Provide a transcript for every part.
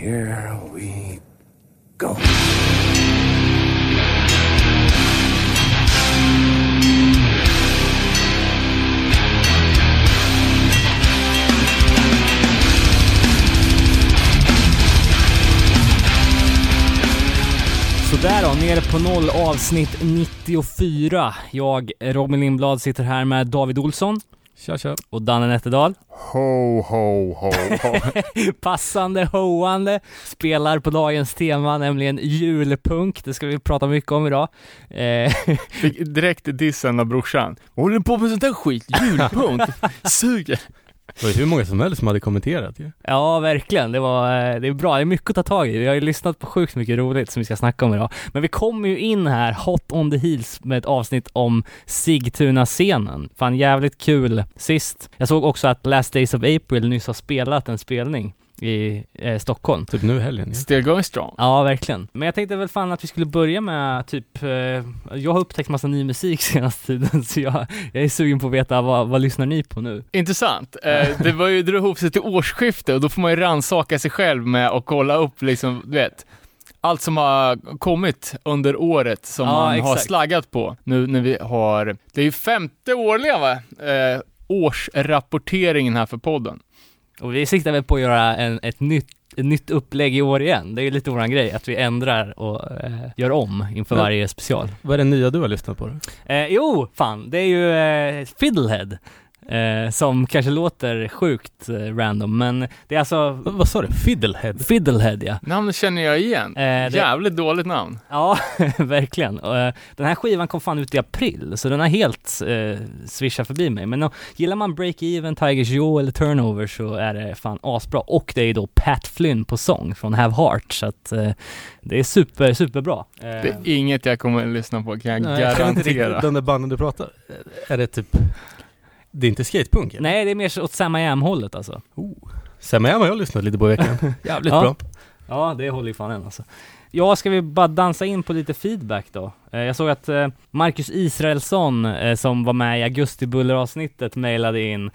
here we go. Sådär då, nere på noll avsnitt 94. Jag, Robin Lindblad, sitter här med David Olsson Tja tja. och Danne Nätterdal. Ho, ho, ho, ho. Passande hoande, spelar på dagens tema, nämligen julpunk. Det ska vi prata mycket om idag. Eh, Fick direkt dissen av brorsan. Vad håller du på med sånt där skit? Julpunkt? Suger. Det var ju hur många som helst som hade kommenterat ju. ja, verkligen. Det var, eh, det är bra. Det är mycket att ta tag i. Vi har ju lyssnat på sjukt mycket roligt som vi ska snacka om idag. Men vi kommer ju in här hot on the heels med ett avsnitt om Sigtuna-scenen. Fan jävligt kul sist. Jag såg också att Last Days of April nyss har spelat en spelning i eh, Stockholm. Typ nu helgen ju. Still going strong. Ja, verkligen. Men jag tänkte väl fan att vi skulle börja med typ, eh, jag har upptäckt massa ny musik senaste tiden, så jag, jag är sugen på att veta vad, vad lyssnar ni på nu? Intressant. Eh, det var ju, drog ihop sig till årsskifte och då får man ju rannsaka sig själv med att kolla upp liksom, du vet, allt som har kommit under året som Ja, man har exakt. slaggat på. Nu när vi har, det är ju femte årliga va? Eh, årsrapporteringen här för podden. Och vi siktar väl på att göra en, ett nytt ett nytt upplägg i år igen. Det är ju lite våran grej, att vi ändrar och eh, gör om inför Men- varje special. Vad är det nya du har lyssnat på då? Eh, jo, fan, det är ju eh, Fiddlehead. Eh, som kanske låter sjukt eh, random, men det är alltså vad sa du? Fiddlehead? Fiddlehead ja. Namnet känner jag igen. Eh, det, Jävligt dåligt namn. Ja, verkligen. Och, eh, den här skivan kom fan ut i april, så den har helt eh, swishat förbi mig. Men uh, gillar man Break-Even, Tigers Jaw eller Turnover så är det fan asbra. Och det är ju då Pat Flynn på sång från Have Heart, så att eh, det är super, superbra. Eh, Det är inget jag kommer att lyssna på kan jag Nej, jag känner inte garantera. riktigt den där banden du pratar. Är det typ, det är inte skatepunk eller? nej, det är mer åt Sam hållet alltså. Sam har jag lyssnat lite på i veckan. Jävligt Ja. bra. Ja, det håller ju fan än alltså. Ja, ska vi bara dansa in på lite feedback då? Eh, jag såg att eh, Marcus Israelsson, eh, som var med i Augustibuller-avsnittet, mejlade in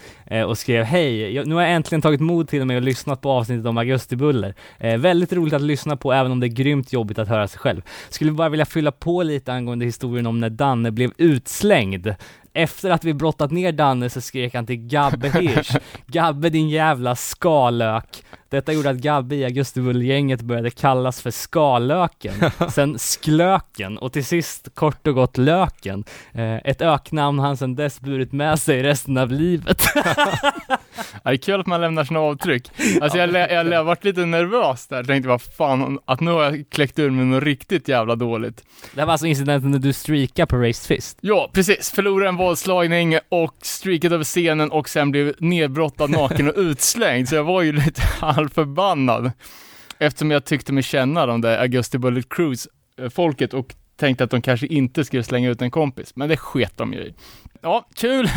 och skrev Hej, nu har jag äntligen tagit mod till mig och lyssnat på avsnittet om Augustibuller. Väldigt roligt att lyssna på, även om det är grymt jobbigt att höra sig själv. Skulle bara vilja fylla på lite angående historien om när Danne blev utslängd. Efter att vi brottat ner Danne så skrek han till Gabbe Hirsch, Gabbe din jävla skalök. Detta gjorde att Gabbe i Augustibullgänget började kallas för Skalöken, sen Sklöken och till sist kort och gott Löken. Eh, ett öknamn han sedan dess burit med sig resten av livet. Det är kul att man lämnar sina avtryck. Alltså jag, lä- jag, jag varit lite nervös där, tänkte vad fan, att nu har jag kläckt ur mig något riktigt jävla dåligt. Det här var alltså incidenten när du streakade på Raised Fist. Ja, precis. Förlorade en våldslagning och streakat över scenen och sen blev nedbrottad naken och utslängd, så jag var ju lite halvförbannad. Eftersom jag tyckte mig känna de där Augusti Bullet Cruise-folket eh, och tänkte att de kanske inte skulle slänga ut en kompis, men det sket de ju i. Ja, kul!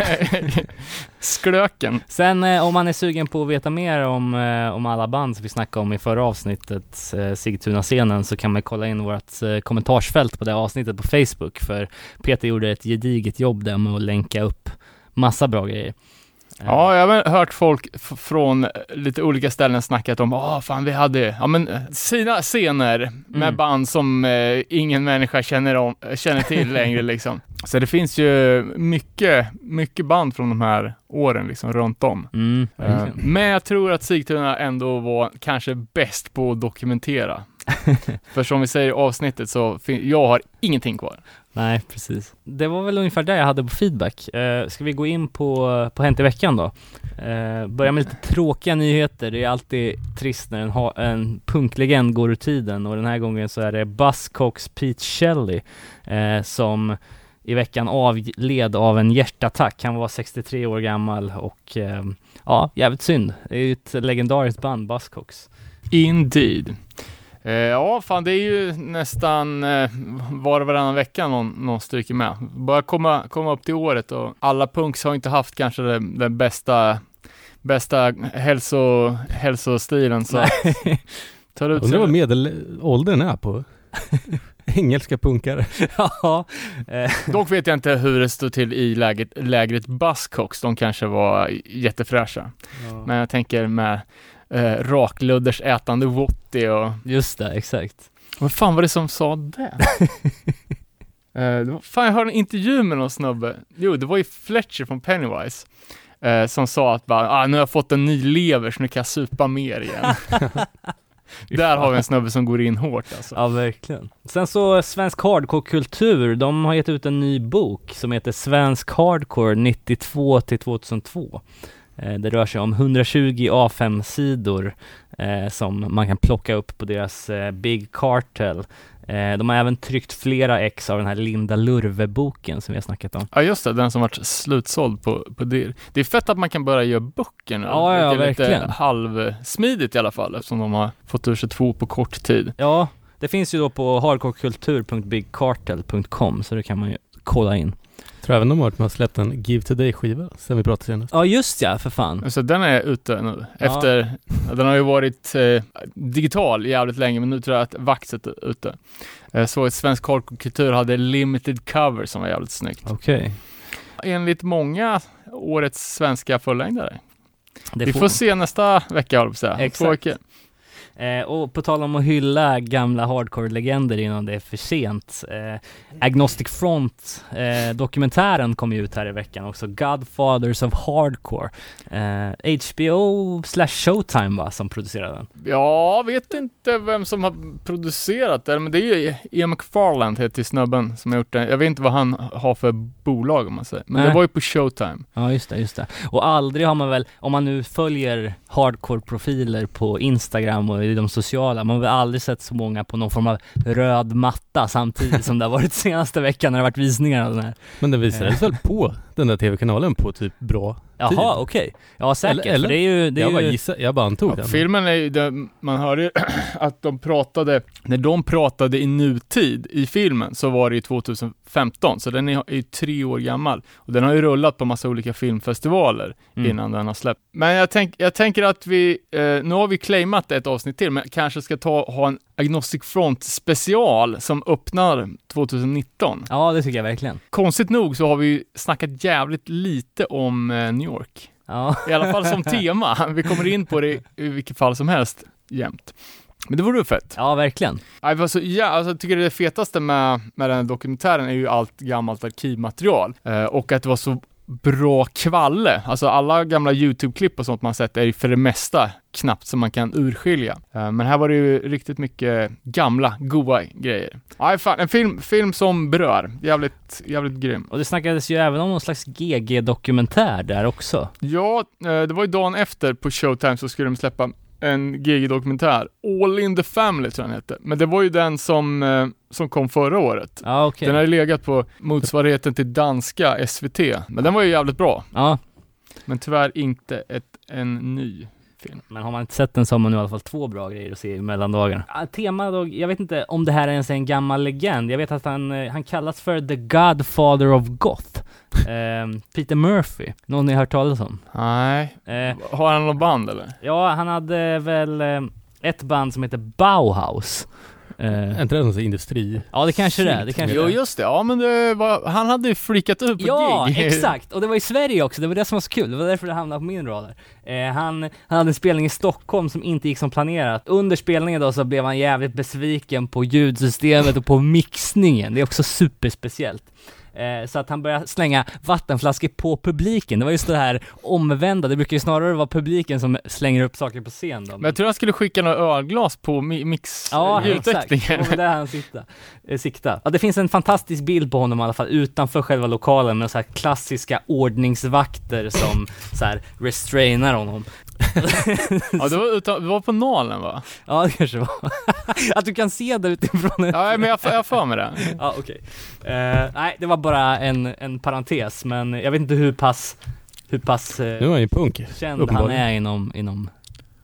Sklöken. Sen eh, om man är sugen på att veta mer om, eh, om alla band som vi snackade om i förra avsnittet, eh, Sigtuna-scenen, så kan man kolla in vårt eh, kommentarsfält på det avsnittet på Facebook, för Peter gjorde ett gediget jobb där med att länka upp massa bra grejer. Ja, jag har hört folk från lite olika ställen snackat om, ja fan vi hade, ja men eh, sina scener med Mm. band som eh, ingen människa känner, om, känner till längre liksom. Så det finns ju mycket, mycket band från de här åren liksom runt om. Mm, verkligen. Men jag tror att Sigtuna ändå var kanske bäst på att dokumentera. För som vi säger i avsnittet så, jag har ingenting kvar. Nej, precis. Det var väl ungefär det jag hade på feedback. Eh, ska vi gå in på, på Hänt i veckan då? Eh, börja med lite tråkiga nyheter. Det är alltid trist när en, ha, en punklegend går ur tiden och den här gången så är det Buzzcocks Pete Shelley eh, som i veckan avled av en hjärtattack. Han var 63 år gammal och eh, ja, jävligt synd. Det är ju ett legendariskt band, Buzzcocks. Indeed. Eh, ja, fan det är ju nästan eh, var och varannan vecka någon, någon stryker med. Börjar komma, komma upp till året och alla punks har inte haft kanske den, den bästa, bästa hälso, hälsostilen så tar ut Undrar vad medelåldern är på engelska punkare. ja, eh, Dock vet jag inte hur det står till i läget, lägret Buzzcocks. De kanske var jättefräscha. Men jag tänker med eh, rakludders ätande Wotti och Just det, exakt. vad fan var det som sa det? eh, det var, fan jag hörde en intervju med någon snubbe, jo det var ju Fletcher från Pennywise eh, som sa att bara, ah, nu har jag fått en ny lever så nu kan jag supa mer igen. Där har vi en snubbe som går in hårt alltså. Ja, verkligen. Sen så Svensk Hardcore-kultur, de har gett ut en ny bok som heter Svensk Hardcore 92 till 2002. Eh, Det rör sig om 120 A5-sidor eh, som man kan plocka upp på deras eh, Big Cartel. De har även tryckt flera ex av den här Linda Lurve-boken som vi har snackat om. Ja just det, den som varit slutsåld på, på det. Det är fett att man kan börja göra böcker nu. Ja, ja, det är lite halvsmidigt i alla fall eftersom de har fått ur sig två på kort tid. Ja, det finns ju då på hardcorekultur.bigcartel.com så det kan man ju kolla in. Tror även de har varit med och släppt en Give Today-skiva sen vi pratade senast. Ja, just ja, för fan. Så den är ute nu. Ja. Efter, den har ju varit eh, digital jävligt länge men nu tror jag att Vaxet är ute. Eh, så att Svensk Hardcore-kultur hade limited cover som var jävligt snyggt. Okej. Enligt många årets svenska fullängdare. Det Vi får se nästa vecka håller jag på att säga. Exakt. Två veckor. Eh, och på tal om att hylla gamla hardcore-legender innan det är för sent. Eh, Agnostic Front eh, dokumentären kom ju ut här i veckan också. Godfathers of Hardcore. Eh, HBO slash Showtime va, som producerade den. Jag vet inte vem som har producerat det, men det är ju Ian McFarland heter snubben som har gjort det. Jag vet inte vad han har för bolag om man säger. Men Nej. det var ju på Showtime. Ja just det, just det. Och aldrig har man väl, om man nu följer hardcore-profiler på Instagram och i de sociala, man har väl aldrig sett så många på någon form av röd matta samtidigt som det har varit senaste veckan när det har varit visningar den här. Men den visades väl på den där tv-kanalen på typ bra Jaha, tid? okej. Ja säkert, Eller- eller? det är ju, det är jag bara ju... gissar, jag bara antog Ja, den. filmen är ju, man hörde ju att de pratade, när de pratade i nutid i filmen så var det ju 2015, så den är är ju tre år gammal. Och den har ju rullat på massa olika filmfestivaler Mm. innan den har släppt. Men jag, tänk, jag tänker att vi, eh, nu har vi claimat ett avsnitt till, men kanske ska ta, ha en Agnostic Front special som öppnar 2019. Ja, det tycker jag verkligen. Konstigt nog så har vi snackat jävligt lite om eh, New York. Ja, I alla fall som tema. Vi kommer in på det i vilket fall som helst jämt. Men det vore fett. ja verkligen. Nej, vad så, ja, alltså, jag tycker det fetaste med, med den här dokumentären är ju allt gammalt arkivmaterial eh, och att det var så bra kvalle. Alltså alla gamla YouTube-klipp och sånt man sett är ju för det mesta knappt som man kan urskilja. Eh, men här var det ju riktigt mycket gamla, goa grejer. Nej, fan, en film, film som berör. Jävligt, jävligt grym. Och det snackades ju även om någon slags GG-dokumentär där också. Ja, eh, det var ju dagen efter på Showtime så skulle de släppa en GG-dokumentär. All in the family tror jag den hette. Men det var ju den som, eh, som kom förra året. Ja, okej. Den har ju legat på motsvarigheten till danska SVT. Men den var ju jävligt bra. Ja, Men tyvärr inte ett, en ny film. men har man inte sett den så har man nu i alla fall två bra grejer att se i mellandagarna. Ja, tema då, jag vet inte om det här är ens är en gammal legend. Jag vet att han, eh, han kallas för The Godfather of Goth. Ehm, Peter Murphy, någon ni har hört talas om? Nej. Eh, Har han något band eller? ja, han hade väl eh, ett band som heter Bauhaus. Eh, Är inte det någon sån industri? ja, det kanske det är. Det kanske Jo just det, ja men det var, han hade ju freakat ut på Ja, gig. exakt! Och det var i Sverige också, det var det som var så kul, det var därför det hamnade på min radar. Eh, han, han hade en spelning i Stockholm som inte gick som planerat. Under spelningen då så blev han jävligt besviken på ljudsystemet och på mixningen, det är också superspeciellt. Eh, så att han började slänga vattenflaskor på publiken, det var just det här omvända, det brukar ju snarare vara publiken som slänger upp saker på scen då. Men jag tror han skulle skicka några ölglas på mi- mix Ja, exakt. Det var där han sitta, eh, sikta. Ja, det finns en fantastisk bild på honom i alla fall utanför själva lokalen med så här klassiska ordningsvakter som så här restrainar honom. Ja, det var, utan, det var på Nalen va? Ja, det kanske var. Att du kan se det utifrån. Ja, men jag jag för mig det. Ja, okej. Eh, nej, det var bara en, en parentes, men jag vet inte hur pass, hur pass eh, Nu är han ju punk. känd han är inom, inom,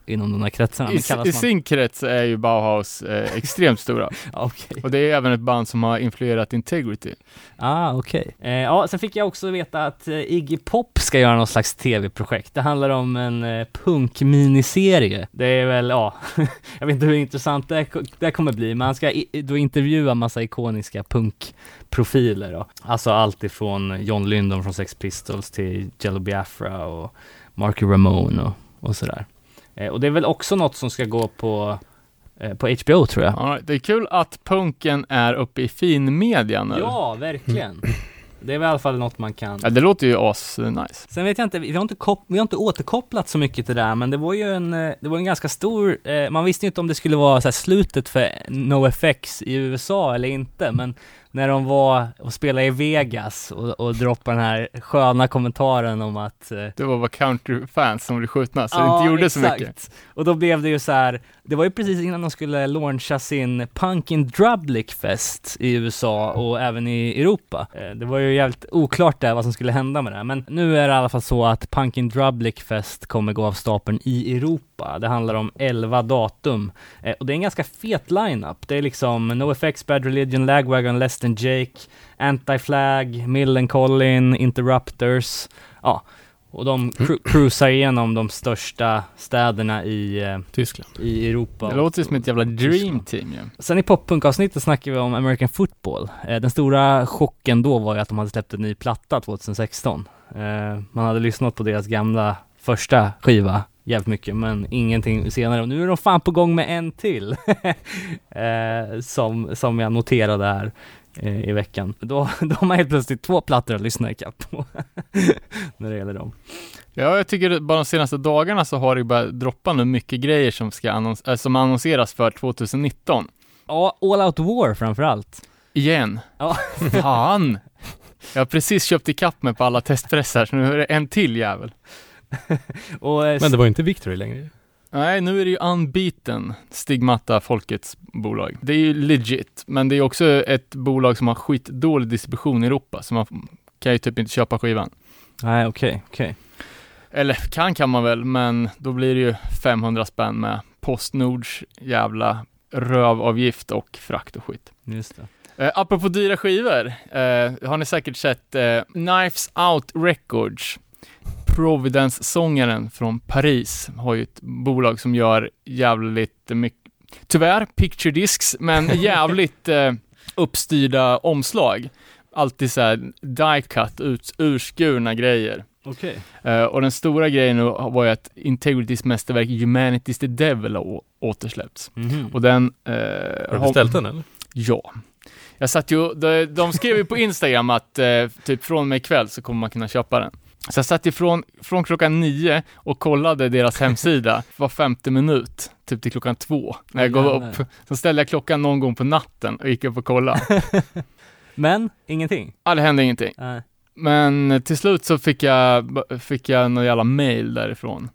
inom de här kretsarna. I, I sin krets är ju Bauhaus eh, extremt stora. Okej. Och det är även ett band som har influerat Integrity. Ah, okej. Eh, ja, sen fick jag också veta att eh, Iggy Pop ska göra någon slags tv-projekt. Det handlar om en eh, punk-miniserie. Det är väl, ja, jag vet inte hur intressant det, det kommer bli, men han ska i, då intervjua massa ikoniska punkprofiler då. Alltså allt ifrån John Lydon från Sex Pistols till Jello Biafra och Marky Ramone och, och sådär. Eh, och det är väl också något som ska gå på, eh, på HBO tror jag. Right. Det är kul att punken är uppe i finmedia nu. Ja, verkligen. Det är väl i alla fall något man kan Ja, det låter ju as nice. Sen vet jag inte, vi har inte, kop- vi har inte återkopplat så mycket till det där, men det var ju en, eh, det var en ganska stor, eh, man visste ju inte om det skulle vara så slutet för NoFX i USA eller inte, men när de var och spelade i Vegas och, och droppade den här sköna kommentaren om att eh, Det var bara countryfans som blev skjutna, så det inte gjorde så mycket. Och då blev det ju så här, det var ju precis innan de skulle launcha sin Punk in Drublic Fest i USA och även i Europa. Eh, Det var ju jävligt oklart där vad som skulle hända med det här, men nu är det i alla fall så att Punk in Drublic Fest kommer gå av stapeln i Europa. Det handlar om 11 datum Eh, och det är en ganska fet lineup. Det är liksom NoFX, Bad Religion, Lagwagon, Less than Jake, Anti-Flag, Millencolin, Interrupters, ja. Och de cru- cruisar igenom de största städerna i, eh, Tyskland. i Europa. Det låter som ett jävla dream team ju. Sen i poppunkavsnittet snackar vi om American football. Eh, den stora chocken då var ju att de hade släppt en ny platta 2016. Eh, man hade lyssnat på deras gamla första skiva jävligt mycket, men ingenting senare. Och nu är de fan på gång med en till. eh, som, som jag noterade här eh, i veckan. Då, då har man helt plötsligt två plattor att lyssna ikapp på. när det gäller dem. Ja, jag tycker bara de senaste dagarna så har det börjat droppa nu mycket grejer som ska annons- äh, som annonseras för 2019. Ja, All Out War framförallt. Igen. Ja. Fan! Jag har precis köpt ikapp mig på alla testpressar, så nu är det en till jävel. Och, eh, Men det var ju inte Victory längre. Nej, nu är det ju Unbeaten, Stigmata, folkets bolag. Det är ju legit, men det är också ett bolag som har skitdålig distribution i Europa, så man kan ju typ inte köpa skivan. Nej, okej, okej. Eller kan kan man väl, men då blir det ju 500 spänn med Postnords jävla rövavgift och frakt och skit. Just det. Eh, apropå dyra skivor, eh, har ni säkert sett eh, Knives Out Records. Providence-sångaren från Paris har ju ett bolag som gör jävligt mycket, tyvärr, picture discs, men jävligt eh, uppstyrda omslag. Alltid så här die-cut, ut, urskurna grejer. Okej. Eh, och den stora grejen nu var ju att Integritys mästerverk Humanity's the Devil har återsläppts. Mhm. Och den... Eh, Har du beställt den eller? Ja. Jag satt ju, de, de skrev ju på Instagram att eh, typ från och med ikväll så kommer man kunna köpa den. Så jag satt ju från, från klockan nio och kollade deras hemsida var femte minut, typ till klockan två, när jag gav Jävlar. upp. Så ställde jag klockan någon gång på natten och gick upp och kollade. Men, ingenting? Ja, det hände ingenting. Nej. Men till slut så fick jag, fick jag någon jävla mail därifrån.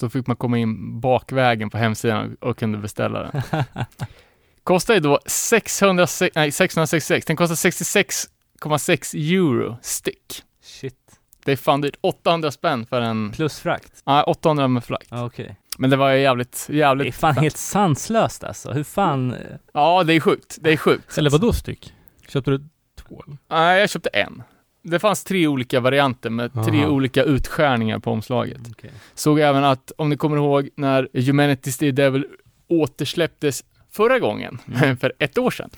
Så fick man komma in bakvägen på hemsidan och kunde beställa den. Kostar ju då 600, nej, 666, den kostar 66,6 euro styck. Det är fan dyrt. 800 spänn för en, Plus frakt? nej 800 med frakt. Ja, Okej. Men det var ju jävligt, Det är jävligt. fan helt sanslöst alltså. Hur fan... Ja, det är sjukt. Det är sjukt. Eller vadå styck? Köpte du två? Nej, jag köpte en. Det fanns tre olika varianter med tre Aha. olika utskärningar på omslaget. Okej. Såg även att, om ni kommer ihåg, när Humanity's the Devil återsläpptes förra gången, Mm. för ett år sedan,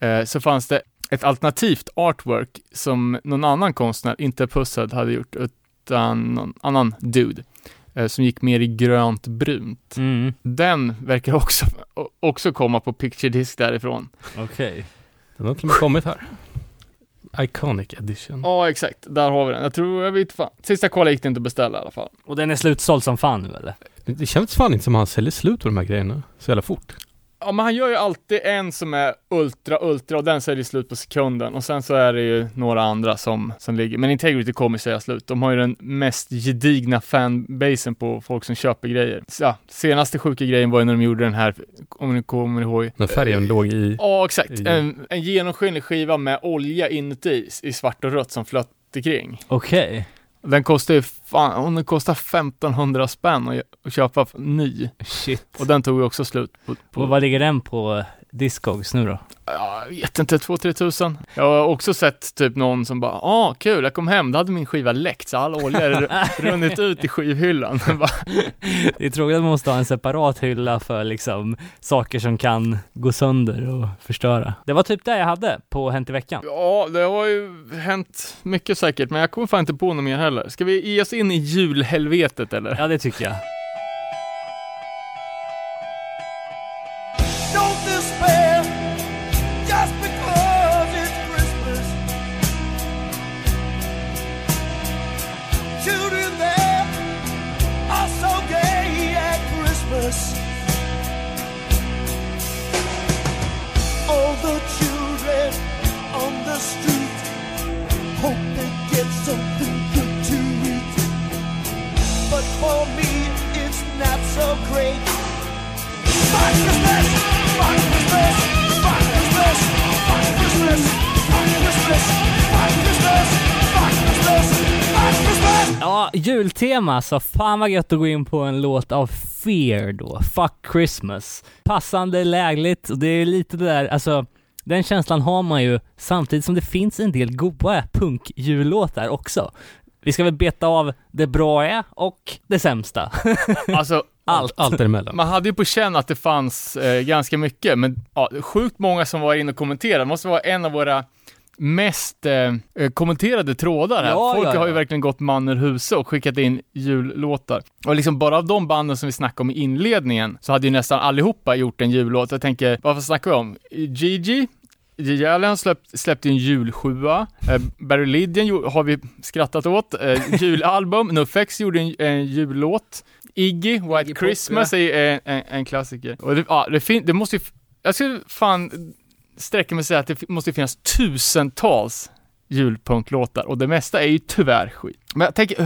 eh, så fanns det ett alternativt artwork som någon annan konstnär, inte Pussad, hade gjort, utan någon annan dude, eh, som gick mer i grönt brunt. Mm, Den verkar också, också komma på picture disc därifrån. okej. Den har till och med kommit här. Iconic edition. Ja, exakt. Där har vi den. Jag tror, jag vet fan. Sista kvalet gick det inte att beställa i alla fall. Och den är slutsåld som fan nu eller? Det- Det känns fan inte som att han säljer slut på de här grejerna så jävla fort. Ja, men han gör ju alltid en som är ultra, ultra och den säljer slut på sekunden och sen så är det ju några andra som, som ligger. Men Integrity kommer säga slut. De har ju den mest gedigna fanbasen på folk som köper grejer. Så, ja, senaste sjuka grejen var ju när de gjorde den här, om ni kommer ihåg. När färgen låg i... Ja, exakt. i- En, en genomskinlig skiva med olja inuti i svart och rött som flöt kring. Okej. Den kostar ju fan, den kostar 1500 spänn att köpa ny. Shit. Och den tog ju också slut på, på Och vad ligger den på Discogs nu då? Ja, jag vet inte, 2-3 tusen. Jag har också sett typ någon som bara, ah kul, jag kom hem, då hade min skiva läckt så all olja hade runnit ut i skivhyllan. Det är tråkigt att man måste ha en separat hylla för liksom saker som kan gå sönder och förstöra. Det var typ det jag hade på Hänt i veckan. ja, det har ju hänt mycket säkert, men jag kommer fan inte på något mer heller. Ska vi ge oss in i julhelvetet eller? Ja, det tycker jag. Ja, jultema, så fan vad gött att gå in på en låt av Fear då, Fuck Christmas. Passande, lägligt, och det är lite det där, alltså den känslan har man ju samtidigt som det finns en del goa punkjullåtar också. Vi ska väl beta av det bra är och det sämsta. Alltså, Allt. Allt däremellan. man hade ju på känn att det fanns eh, ganska mycket, men ja, sjukt många som var inne och kommenterade. Det måste vara en av våra mest eh, kommenterade trådar här. Ja, Folk ja, har ju ja. verkligen gått man ur huse och skickat in jullåtar. Och liksom bara av de banden som vi snackade om i inledningen så hade ju nästan allihopa gjort en jullåt. Jag tänker, vad snackar vi om? Gigi, Gigi Allen släppt, släppte en julsjua. Eh, Barry Lydian har vi skrattat åt. Eh, julalbum. NoFX gjorde en, en jullåt. Iggy, White Iggy Pop, Christmas är en, en, en klassiker. Och det, ja, det, fin- det måste ju, jag skulle fan sträcka mig säga att det måste finnas tusentals julpunklåtar och det mesta är ju tyvärr skit. Men jag tänker,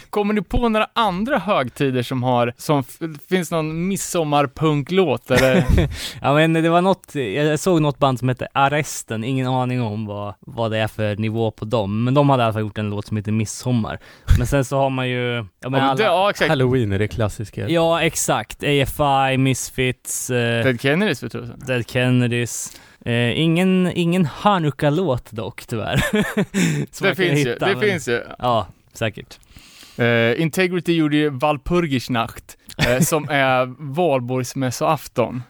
kommer ni på några andra högtider som har, som finns någon midsommarpunklåt eller? Ja men det var något, jag såg något band som hette Arresten, ingen aning om vad, vad det är för nivå på dem, men de hade i alla fall gjort en låt som heter Midsommar. Men sen så har man ju, ja men Ja, men det, alla, ja exakt. Halloween är det klassiska. ja exakt, AFI, Misfits, eh, Ted Kennedys för tusan. Dead Kennedys. Eh, ingen, ingen Hanukkah-låt dock tyvärr. Som Det finns ju, hitta, det men- finns ju. Ja, säkert. Eh, Integrity gjorde ju Walpurgisnacht, eh, som är valborgsmässoafton.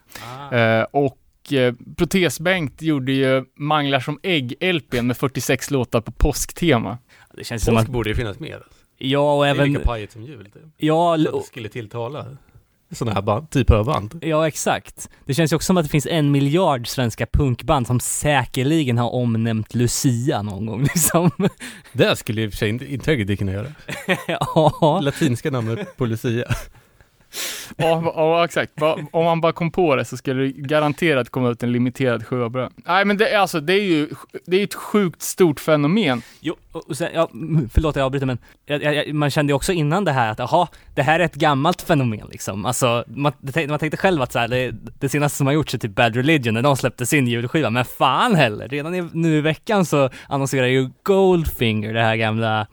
Eh, och eh, Protesbänkt gjorde ju Manglar som ägg-LPn med 46 låtar på påsktema. Det känns som Påsk att, borde ju finnas mer. ja och Det är även, lika pajigt som jul. Typ. ja, att det skulle tilltala sådana här band, typer av band. Ja, exakt. Det känns ju också som att det finns en miljard svenska punkband som säkerligen har omnämnt Lucia någon gång liksom. Det skulle i och för sig inte Integrity kunna göra. ja. Latinska namnet på Lucia. Ja, ja exakt. Om man bara kom på det så skulle det garanterat komma ut en limiterad sjua bröd. Nej men det är alltså, det är ju, det är ett sjukt stort fenomen. Jo, och sen, ja, mm, förlåt jag avbryter men jag, jag, man kände ju också innan det här att jaha, det här är ett gammalt fenomen liksom. Alltså, man, tänkte, man tänkte själv att så här, det, det senaste som har gjorts är typ Bad Religion när de släppte sin julskiva, men fan heller! Redan i, nu i veckan så annonserar ju Goldfinger, det här gamla,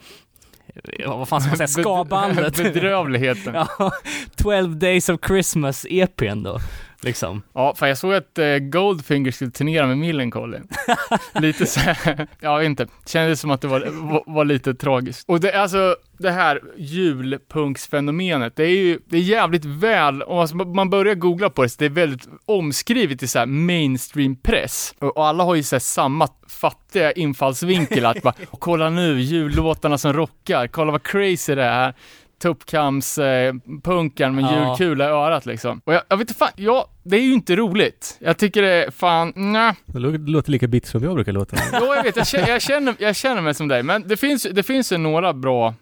ja, vad fan ska man säga, skabandet. Bedrövligheten. Ja. Ja, 12 Days of Christmas EPn då, liksom. för jag såg att eh, Goldfinger skulle turnera med Millencolin. lite så här, vet inte, kändes som att det var, var, var lite tragiskt. Och det alltså, det här julpunksfenomenet, det är ju, det är jävligt väl, om man- man börjar googla på det, så det är väldigt omskrivet i så här mainstream press. Och, och alla har ju så samma fattiga infallsvinkel att bara, kolla nu, jullåtarna som rockar, kolla vad crazy det är. Tuppkams eh, punkaren med Ja. julkula i örat liksom. Och jag, jag vet inte fan, ja, det är ju inte roligt. Jag tycker det är fan, lå- det låter lika bitter som jag brukar låta. Jo, jag vet, jag känner, jag känner, jag känner mig som dig, men det finns, det finns ju några bra,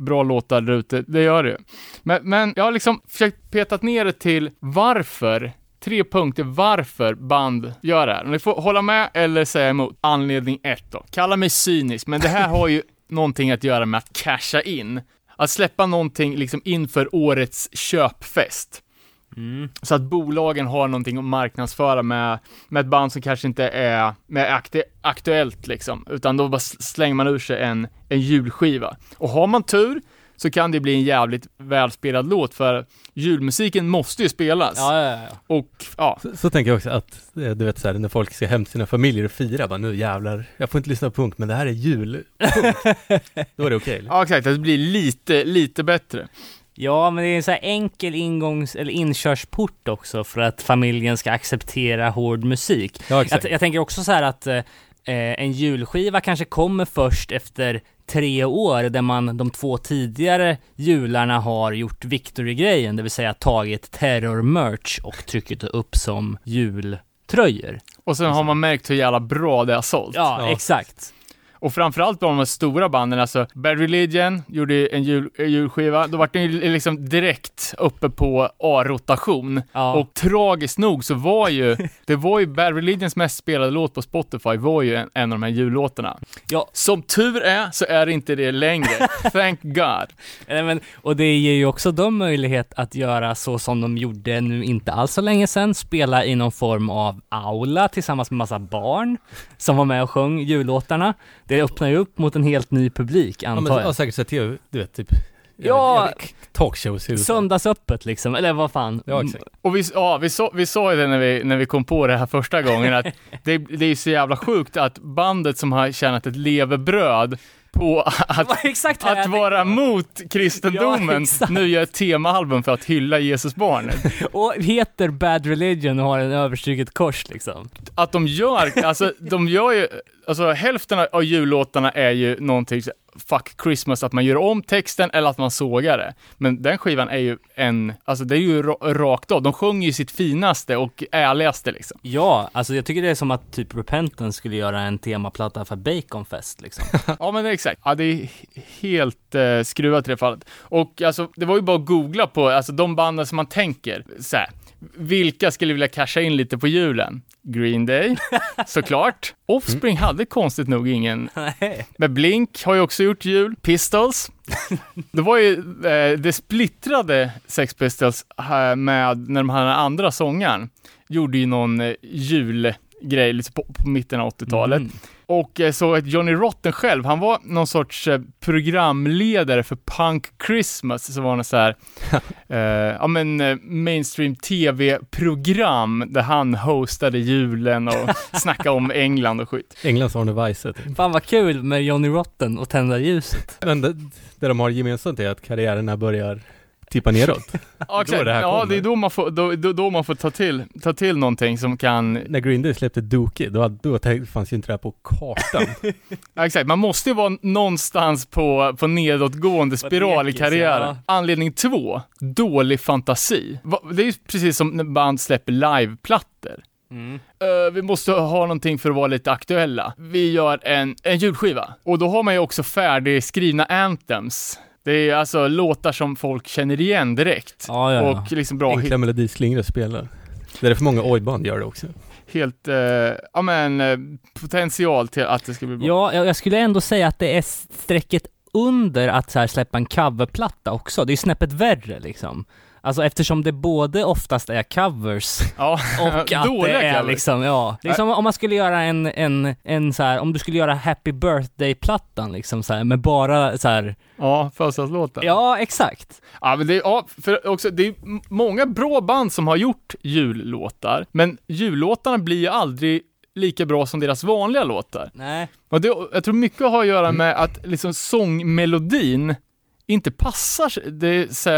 bra låtar där ute, det gör det. Men, men jag har liksom försökt petat ner det till varför, tre punkter varför band gör det här. Ni får hålla med eller säga emot. Anledning ett då. Kalla mig cynisk, men det här har ju någonting att göra med att casha in. Att släppa någonting liksom inför årets köpfest. Mm. Så att bolagen har någonting att marknadsföra med, med ett band som kanske inte är med aktu aktuellt liksom, utan då bara slänger man ur sig en, en julskiva. Och har man tur så kan det bli en jävligt välspelad låt, för julmusiken måste ju spelas. Ja, ja, ja. Och ja, Så, så tänker jag också att, eh, du vet så här, när folk ska hem till sina familjer och fira, bara nu jävlar, jag får inte lyssna på punk, men det här är jul. Då är det okej. ja exakt, det blir lite, lite bättre. Ja, men det är en så här enkel ingångs eller inkörsport också för att familjen ska acceptera hård musik. Ja, exakt. Jag, jag tänker också så här att eh, eh, en julskiva kanske kommer först efter tre år där man de två tidigare jularna har gjort Victory-grejen, det vill säga tagit terror-merch och tryckt upp som jultröjor. Och sen har man märkt hur jävla bra det har sålt. Ja, Ja. exakt. Och framförallt de här stora banden, alltså Bad Religion gjorde en jul, julskiva, då var den ju liksom direkt uppe på A-rotation. Ja. Och tragiskt nog så var ju, det var ju Bad Religions mest spelade låt på Spotify var ju en, en av de här jullåtarna. Ja. Som tur är så är det inte det längre. Thank God. Nej, men, och det ger ju också dem möjlighet att göra så som de gjorde nu inte alls så länge sedan, spela i någon form av aula tillsammans med massa barn som var med och sjöng jullåtarna. Det öppnar ju upp mot en helt ny publik, Ja, men, antar ja, jag. säkert så tv, du vet typ Ja. jag talkshows i USA. Söndagsöppet liksom, eller vad fan. Ja, exakt. Och vi, ja, vi, sa, vi sa ju det när vi, när vi kom på det här första gången, att det, det är så jävla sjukt att bandet som har tjänat ett levebröd på att Att vara mot kristendomen, Ja, nu gör ett temaalbum för att hylla Jesusbarnet. Och heter Bad Religion och har en överstruket kors liksom. Att de gör, alltså de gör ju, alltså hälften av jullåtarna är ju någonting, fuck Christmas, att man gör om texten eller att man sågar det. Men den skivan är ju en, alltså det är ju ra- rakt av, de sjunger ju sitt finaste och ärligaste liksom. Ja, alltså jag tycker det är som att typ Repentance skulle göra en temaplatta för Baconfest liksom. Ja men exakt, ja det är helt eh, skruvat i det fallet. Och alltså, det var ju bara att googla på, alltså de banden som man tänker, så här, vilka skulle vilja casha in lite på julen? Green Day, såklart. Offspring hade konstigt nog ingen, men Blink har ju också gjort jul, Pistols. Det var ju eh, det splittrade Sex Pistols eh, med, när de hade den andra sångaren, gjorde ju någon eh, julgrej liksom på, på mitten av 80-talet. Mm. Och eh, så att Johnny Rotten själv, han var någon sorts eh, programledare för Punk Christmas, som var något så här, eh, ja men eh, mainstream tv-program där han hostade julen och snackade om England och skit. Englands Arne Weise. typ. Fan vad kul med Johnny Rotten och tända ljuset. Men det, det de har gemensamt är att karriärerna börjar tippa neråt. Ja, exakt. det här ja det är då man får, då, då, då man får ta till, ta till någonting som kan, När Green Day släppte Dookie, då, då fanns ju inte det här på kartan. ja, exakt, man måste ju vara någonstans på, på nedåtgående spiral i karriären. ja. Anledning två, dålig fantasi. Det är ju precis som när band släpper liveplattor. Mm. Eh, vi måste ha någonting för att vara lite aktuella. Vi gör en, en julskiva. Och då har man ju också färdigskrivna anthems. Det är alltså låtar som folk känner igen direkt. Ja, ja, ja. Och liksom bra, Enkla melodislingor att spela. Det är därför många ojband gör det också. helt, eh, ja men, eh, potential till att det ska bli bra. Ja, jag jag skulle ändå säga att det är strecket under att så här släppa en coverplatta också. Det är snäppet värre liksom. Alltså eftersom det både oftast är covers Ja, och att det är covers. liksom, ja. Det är som om man skulle göra en, en, en så här, om du skulle göra Happy Birthday-plattan liksom så här, med bara så här. Ja, födelsedagslåtar. ja exakt. Ja, men det är, ja, för också, det är många bra band som har gjort jullåtar, men jullåtarna blir ju aldrig lika bra som deras vanliga låtar. Nej. Och det, jag tror mycket har att göra med att liksom sångmelodin inte passar. Det, är så,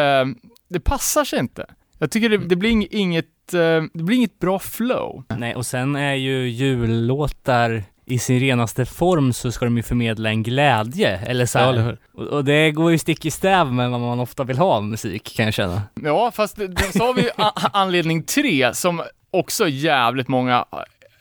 det passar sig inte. Jag tycker det, det blir ing- inget, eh, det blir inget bra flow. Nej, och sen är ju jullåtar i sin renaste form så ska de ju förmedla en glädje, eller så Ja, och, och det går ju stick i stäv med vad man ofta vill ha av musik, kan jag känna. Ja, fast så har vi ju anledning tre som också jävligt många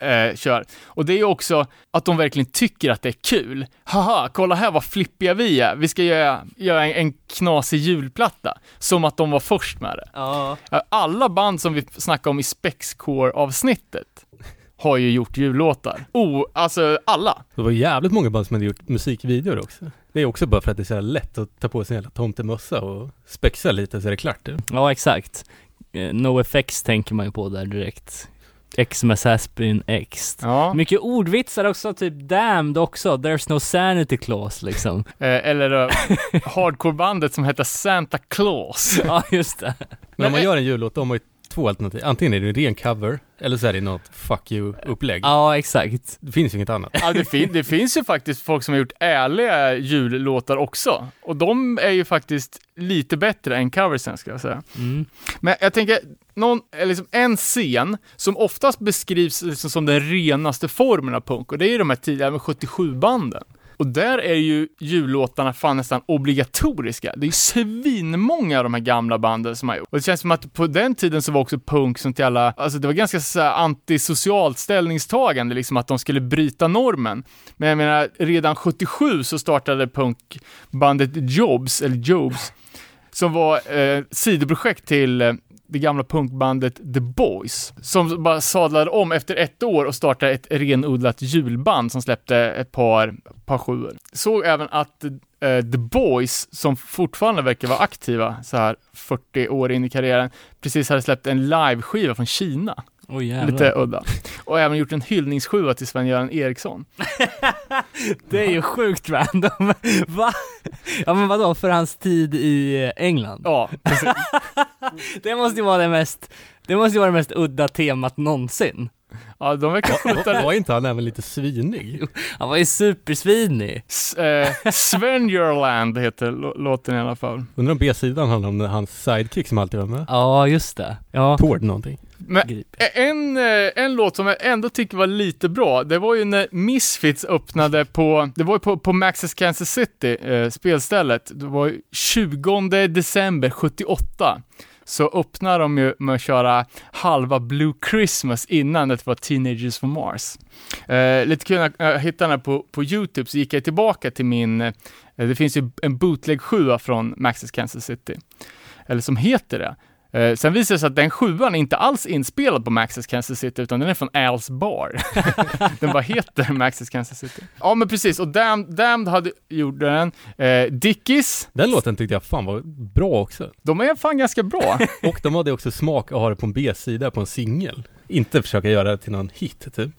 eh, kör. Och det är ju också att de verkligen tycker att det är kul. Haha, kolla här vad flippiga vi är. Vi ska göra, göra en, en knasig julplatta. Som att de var först med det. Ja. Alla band som vi snackade om i Spexcore-avsnittet har ju gjort jullåtar. Oh, alltså alla. Det var jävligt många band som hade gjort musikvideor också. Det är också bara för att det är så lätt att ta på sig en jävla tomtemössa och spexa lite så är det klart. Ja, exakt. Eh, No effects tänker man ju på där direkt. Xmas has been X. Ja. Mycket ordvitsar också, typ damned också, there's no sanity clause liksom. Eh, eller uh, hardcore-bandet som heter Santa Claus. Ja, just det. Men om man gör en jullåt, då har man ju två alternativ. Antingen är det en ren cover, eller så är det något fuck you-upplägg. Ja, exakt. Det finns ju inget annat. Ja, det, fin det finns ju faktiskt folk som har gjort ärliga jullåtar också. Och de är ju faktiskt lite bättre än coversen, ska jag säga. Mm. Men jag tänker, någon, eller liksom en scen som oftast beskrivs liksom som den renaste formen av punk, och det är ju de här tidiga 77-banden. Och där är ju jullåtarna fan nästan obligatoriska. Det är ju svinmånga av de här gamla banden som har gjort. Och det känns som att på den tiden så var också punk som till alla, alltså det var ganska såhär antisocialt ställningstagande, liksom att de skulle bryta normen. Men jag menar, redan 77 så startade punkbandet Jobs, eller Jobs, som var eh, sidoprojekt till eh, det gamla punkbandet The Boys, som bara sadlade om efter ett år och startade ett renodlat julband som släppte ett par, par sjuor. Såg även att eh, The Boys, som fortfarande verkar vara aktiva så här 40 år in i karriären, precis hade släppt en liveskiva från Kina. Jävlar. Lite udda. Och även gjort en hyllningsskiva till Sven-Göran Eriksson. Det är ju sjukt random. Va? Ja men vadå, för hans tid i England? Ja, precis. Det måste ju vara det mest, det måste ju vara det mest udda temat någonsin. Ja, de verkar skjuta Var inte han även lite svinig? Han var ju supersvinig. S- eh, Sven Jurland heter lå- låten i alla fall. Undrar om B-sidan handlar om hans sidekick som alltid var med? Ja, just det. Ja. Tord någonting. Men en, eh, en låt som jag ändå tycker var lite bra, det var ju när Misfits öppnade på, det var ju på, på Max's Kansas City, eh, spelstället, det var ju 20 december 78. Så öppnar de ju med att köra halva Blue Christmas innan det var Teenagers from Mars. Eh, lite kul, jag hittade den här på, på YouTube så gick jag tillbaka till min, eh, det finns ju en bootleg 7 från Max's Kansas City. Eller som heter det. Eh, sen visar det sig att den sjuan är inte alls inspelad på Max's Kansas City, utan den är från Al's Bar. den bara heter Max's Kansas City. Ja, men precis. Och Damned, Damned hade, gjorde den. Eh, Dickies, Den låten tyckte jag fan var bra också. de är fan ganska bra. Och de hade också smak att ha det på en B-sida på en singel. Inte försöka göra det till någon hit typ.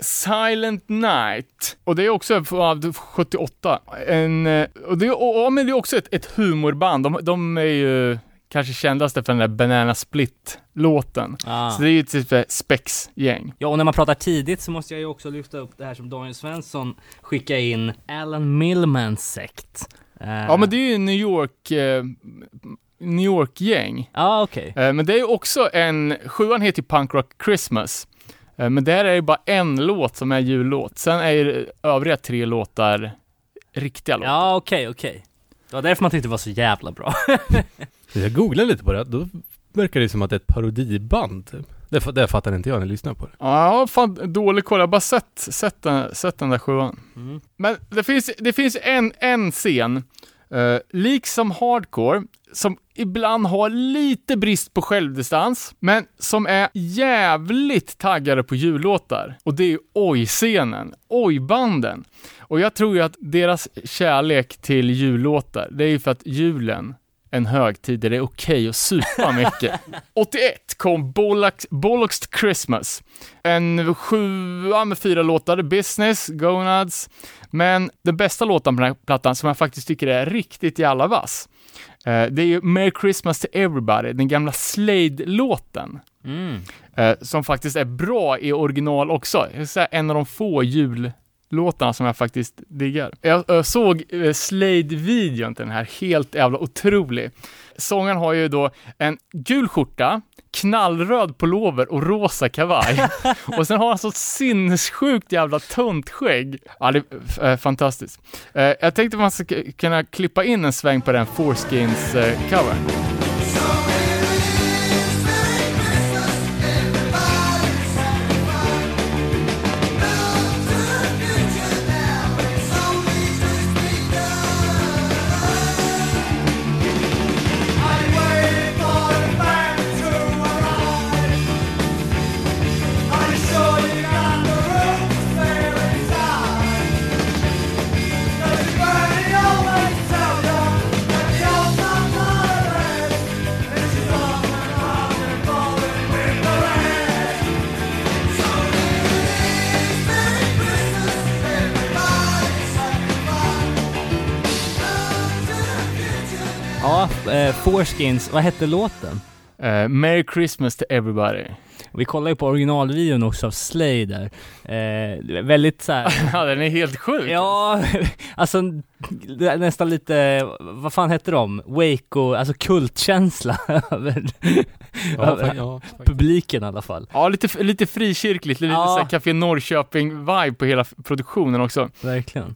Silent Night. Och det är också från 78. En, eh, och det, och, och, men det är också ett, ett humorband. De, de är ju kanske kändaste för den där Banana Split-låten. Ah. Så det är ju typ ett Spex-gäng. Ja, och när man pratar tidigt så måste jag ju också lyfta upp det här som Daniel Svensson skickade in, Alan Millmans sekt. Eh, Ja, men det är ju New York, eh, New York-gäng. Ja, okej. Eh, men det är ju också en, sjuan heter Punk Rock Christmas. Eh, men där är det bara en låt som är jullåt. Sen är ju övriga tre låtar riktiga låtar. Ja, okej, okej. Det var därför man tyckte det var så jävla bra. Jag googlade lite på det, då verkar det som att det är ett parodiband. Det, det fattade inte jag när jag lyssnade på det. Ja, fan dålig koll. Jag har bara sett, sett, den, sett den där sjuan. Mm. Men det finns, det finns en, en scen, eh, liksom hardcore, som ibland har lite brist på självdistans, men som är jävligt taggade på jullåtar. Och det är oj-scenen, oj-banden. Och jag tror ju att deras kärlek till jullåtar, det är ju för att julen en högtid där det är okej att supa mycket. 81 kom Bollocks, Christmas. En sjua med fyra låtar, Business, Gonads. Men den bästa låten på den här plattan, som jag faktiskt tycker är riktigt jävla vass, eh, det är ju Merry Christmas to Everybody, den gamla Slade-låten. Mm. Eh, som faktiskt är bra i original också. En av de få jullåtarna som jag faktiskt diggar. Jag, jag såg eh, Slade-videon till den här, helt jävla otrolig. Sångaren har ju då en gul skjorta, knallröd pullover och rosa kavaj. och sen har han så sinnessjukt jävla tunt skägg. Ja, det är eh, fantastiskt. Eh, jag tänkte att man ska kunna klippa in en sväng på den Foreskins eh, Foreskins, vad hette låten? Eh, Merry Christmas to everybody. Vi kollar ju på originalvideon också av Slay där. Eh, väldigt så här, ja, den är helt sjuk. ja, alltså nästan lite, vad fan hette de? Waco, alltså kultkänsla över Ja, ja, publiken i alla fall. Ja, lite, lite frikyrkligt, lite Ja. så Café Norrköping-vibe på hela produktionen också. Verkligen.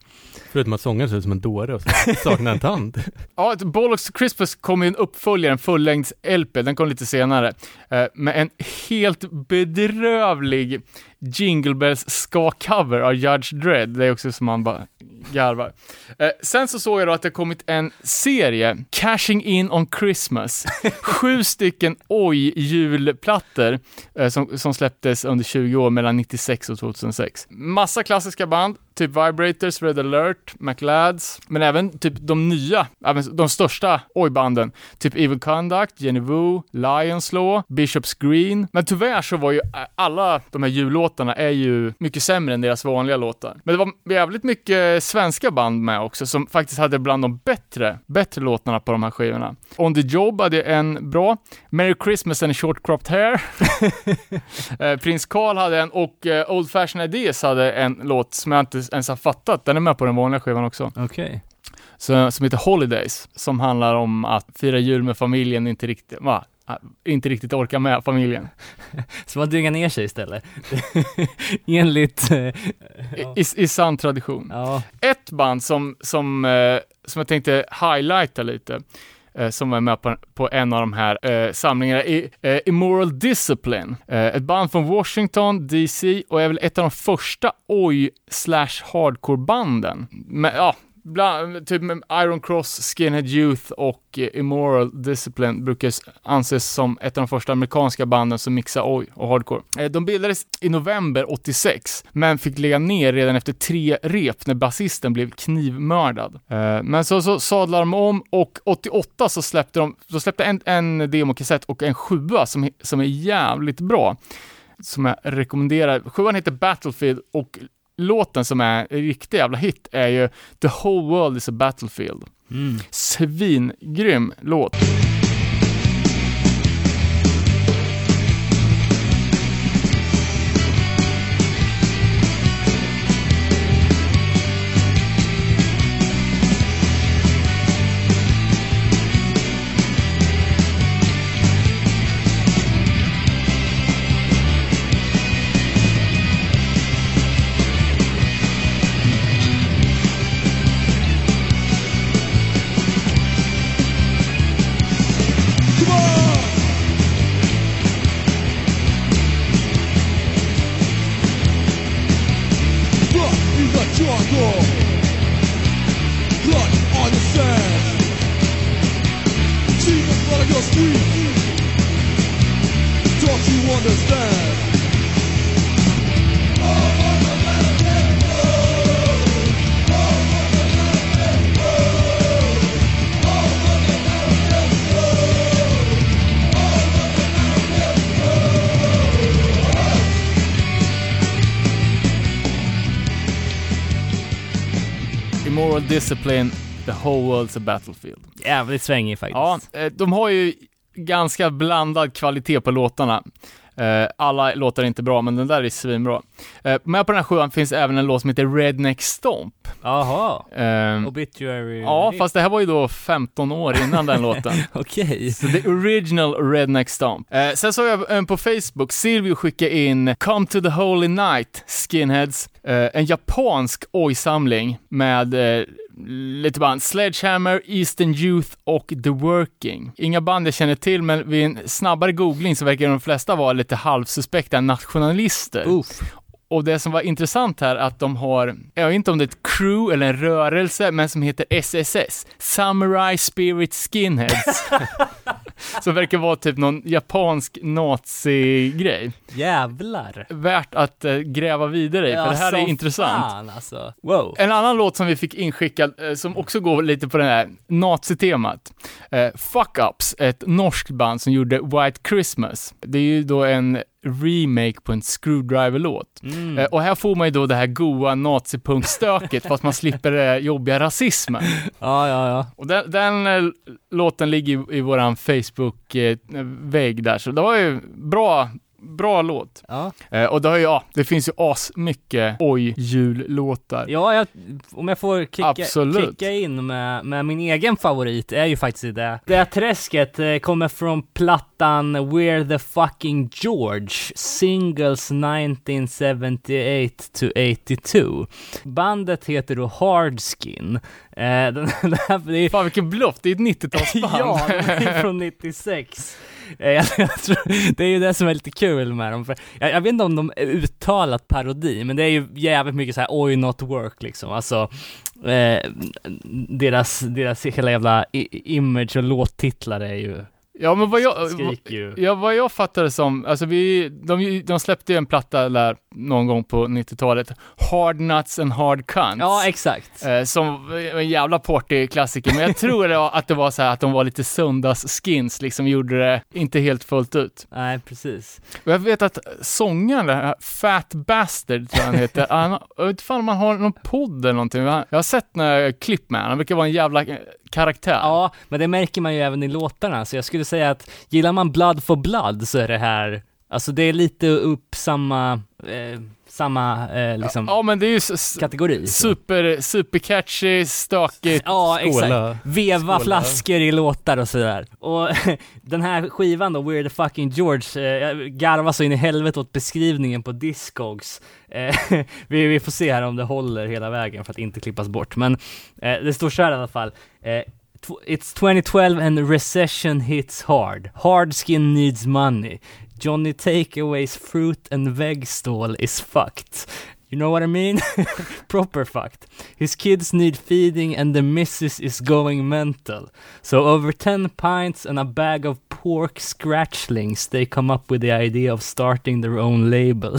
Förutom att sångaren ser ut som en dåre och så saknar en tand. Ja, Bollocks Christmas kom ju en uppföljare, en fullängds-LP, den kom lite senare, eh, med en helt bedrövlig Jingle Bells ska-cover av Judge Dredd. Det är också som man bara garvar. Eh, sen så såg jag då att det kommit en serie, Cashing In On Christmas. Sju stycken oj-julplattor eh, som, som släpptes under 20 år, mellan 96 och 2006. Massa klassiska band, typ Vibrators, Red alert, McLads, men även typ de nya, även de största oj-banden, typ Evil Conduct, Jenny Wu, Lions Law, Bishops Green. Men tyvärr så var ju alla de här jullåtarna är ju mycket sämre än deras vanliga låtar. Men det var jävligt mycket svenska band med också, som faktiskt hade bland de bättre, bättre låtarna på de här skivorna. On the Job hade en bra, Merry Christmas and a Short Cropped Hair. Eh, Prins Carl hade en och eh, Old Fashioned Ideas hade en låt som jag inte ens har fattat, den är med på den vanliga skivan också. Okej. Så, som heter Holidays, som handlar om att fira jul med familjen, inte riktigt, va? Inte riktigt orka med familjen. Så man dyngar ner sig istället. Enligt, eh, I, ja. i, I sann tradition. ja. Ett band som, som, eh, som jag tänkte highlighta lite, Eh, som var med på, på en av de här eh, samlingarna, I, eh, Immoral Discipline. Eh, ett band från Washington, DC, och är väl ett av de första oj slash hardcore-banden. Men, ja, Bland, typ Iron Cross, Skinhead Youth och eh, Immoral Discipline brukar anses som ett av de första amerikanska banden som mixar oj och hardcore. Eh, de bildades i november 86, men fick lägga ner redan efter tre rep när basisten blev knivmördad. Eh, men så, så sadlade de om och 88 så släppte de, de släppte en, en demokassett och en sjua som, som är jävligt bra. Som jag rekommenderar. Sjuan heter Battlefield och låten som är en riktig jävla hit är ju The whole world is a battlefield. Mm. Svingrym låt. Discipline, The whole world's a battlefield. Jävligt svängig faktiskt. Ja, eh, de har ju ganska blandad kvalitet på låtarna. Eh, Alla låtar är inte bra, men den där är svinbra. Eh, Med på den här sjuan finns även en låt som heter Redneck Stomp. Jaha. Eh, Obituary. Ja, fast det här var ju då 15 år innan den låten. Okej. Så the original Redneck Stomp. Eh, sen såg jag eh, på Facebook, Silvio skicka in Come to the Holy Night, Skinheads. Eh, en japansk oj-samling med eh, lite band. Sledgehammer, Eastern Youth och The Working. Inga band jag känner till, men vid en snabbare googling så verkar de flesta vara lite halvsuspekta nationalister. Uff. Och det som var intressant här att de har, jag vet inte om det är ett crew eller en rörelse, men som heter SSS, Samurai Spirit Skinheads. som verkar vara typ någon japansk nazi-grej. Jävlar. Värt att eh, gräva vidare i, för det här är intressant. Fan alltså. Wow. En annan låt som vi fick inskickad, eh, som också går lite på det här nazi-temat. Eh, Fuck Ups, ett norskt band som gjorde White Christmas. Det är ju då en remake på en Screwdriver-låt. Mm. Eh, och här får man ju då det här goa nazipunkstöket fast man slipper det jobbiga rasismen. Ja, ja, ja. Och den, den eh, låten ligger i, i våran Facebook-vägg där, så det var ju bra, bra låt. Ja, Eh, och det har ju, ja, det finns ju asmycket oj-jullåtar. ja jag, om jag får kicka, kicka in med, med min egen favorit är ju faktiskt det. Det träsket eh, kommer från plattan We're the fucking George, singles 1978 to 82. Bandet heter då Hardskin. Eh, den, den här, det är, Fan vilken bluff, det är ett 90-talsband. Ja, från 96. Eh, jag, jag tror, det är ju det som är lite kul med dem, för jag, jag vet inte om de är uttalat parodi, men det är ju jävligt mycket så här oj not work liksom, alltså eh, deras, deras hela jävla image och låttitlar är ju, ja men vad jag. Ja, vad jag fattade som, alltså vi, de, de släppte ju en platta där någon gång på 90-talet, Hard Nuts and Hard Cunts. Ja, exakt. Eh, som en jävla partyklassiker, men jag tror det var, att det var så här att de var lite söndagsskins, liksom gjorde det inte helt fullt ut. Nej, precis. Och jag vet att sångaren, den här Fat Bastard tror jag han heter, han, jag vet inte fan om han har någon podd eller någonting, jag har sett några klipp med honom, han brukar vara en jävla karaktär. Ja, men det märker man ju även i låtarna, så jag skulle säga att gillar man Blood for Blood så är det här, alltså det är lite upp samma, eh, samma eh, liksom Ja, men det är ju kategori. super, super catchy, stökigt. Ja, exakt. Skåla. Veva Skåla. flaskor i låtar och sådär. Och den här skivan då, We're the fucking George, eh, jag garvar så in i helvete åt beskrivningen på Discogs. Eh, vi, vi får se här om det håller hela vägen för att inte klippas bort. Men eh, det står så här i alla fall. Eh, It's 2012 and recession hits hard. Hard skin needs money. Johnny Takeaway's fruit and veg stall is fucked. You know what I mean? Proper fucked. His kids need feeding and the missus is going mental. So over 10 pints and a bag of pork scratchlings, they come up with the idea of starting their own label.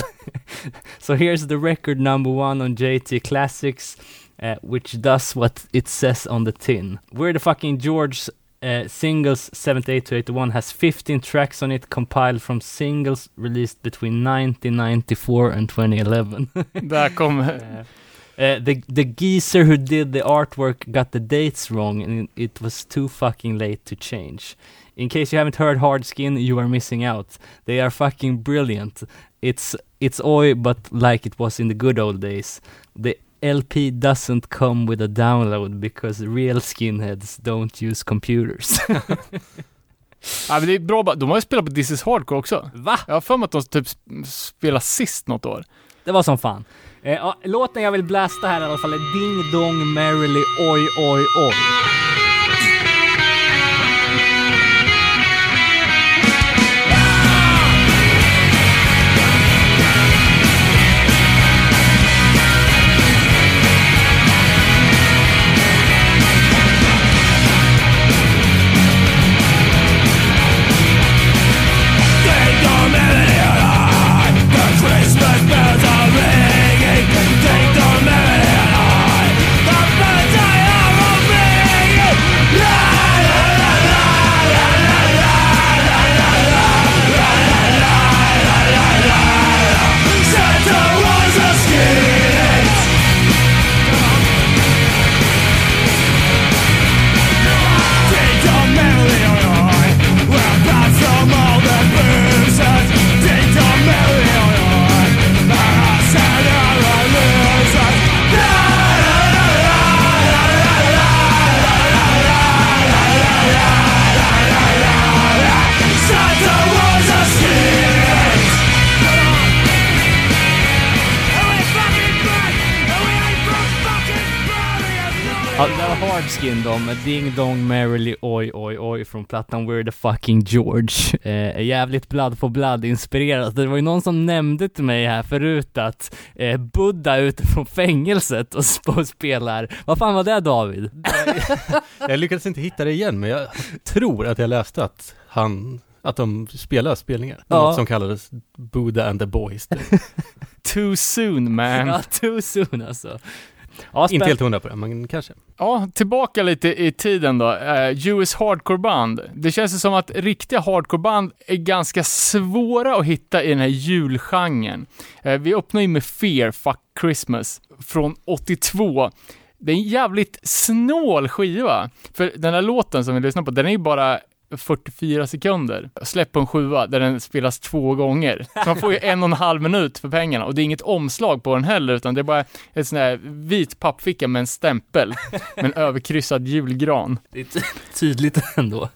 so here's the record number one on JT Classics, uh, which does what it says on the tin. We're the fucking George uh, singles 78 to 81 has 15 tracks on it compiled from singles released between 1994 and 2011. Där kom... Uh, uh, the the geezer who did the artwork got the dates wrong, and it was too fucking late to change. In case you haven't heard Hard Skin, you are missing out. They are fucking brilliant. It's it's oi, but like it was in the good old days. The LP doesn't come with a download because real skinheads don't use computers. Ja, men det är bra De har ju spelat på This is Hardcore också. Va? Jag har för mig att de typ sp- spelar sist något år. Det var som fan. Eh, låten jag vill blästa här i alla fall är Ding Dong Merrily Oj Oj Oj. Där var Hardskin då med Ding Dong Merrily Oj Oj Oj från plattan We're the fucking George. Eh, jävligt blood for blood inspirerat. Det var ju någon som nämnde till mig här förut att eh, Buddha är ute från fängelset och, och spelar. Vad fan var det David? Jag lyckades inte hitta det igen, men jag tror att jag läste att han, att de spelar spelningar. Ja. Något som kallades Buddha and the Boys. Too soon man. Ja, too soon alltså. Ja, Inte helt hundra på det, men kanske. Ja, tillbaka lite i tiden då. Eh, US hardcore-band. Det känns som att riktiga hardcore-band är ganska svåra att hitta i den här julgenren. Eh, vi öppnar ju med Fear, Fuck Christmas, från 82. Det är en jävligt snål skiva. För den här låten som vi lyssnar på, den är ju bara 44 sekunder. Släpp på en sjua där den spelas två gånger. Så man får ju en och en halv minut för pengarna och det är inget omslag på den heller utan det är bara ett sån här vit pappficka med en stämpel med en överkryssad julgran. Det är ty- tydligt ändå.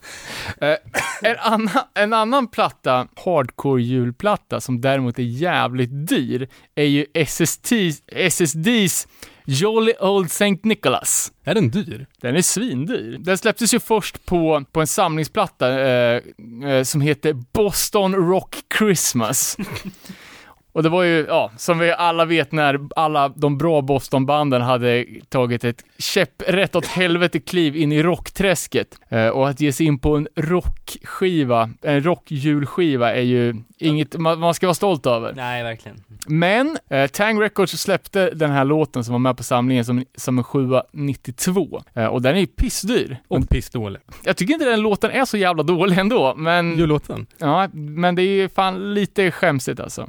En annan, en annan platta, hardcore julplatta, som däremot är jävligt dyr, är ju SST, SSDs Jolly Old St. Nicholas. Är den dyr? Den är svindyr. Den släpptes ju först på, på en samlingsplatta eh, eh, som heter Boston Rock Christmas. Och det var ju, ja, som vi alla vet när alla de bra Bostonbanden hade tagit ett käpprätt åt helvete kliv in i rockträsket. Eh, och att ge sig in på en rockskiva, en rockjulskiva är ju inget man, man ska vara stolt över. Nej, verkligen. Men eh, Tang Records släppte den här låten som var med på samlingen som, som en sjua 92. Eh, och den är ju pissdyr. Och Och pissdålig. jag tycker inte den låten är så jävla dålig ändå, men... Jullåten? Ja, men det är ju fan lite skämsigt alltså.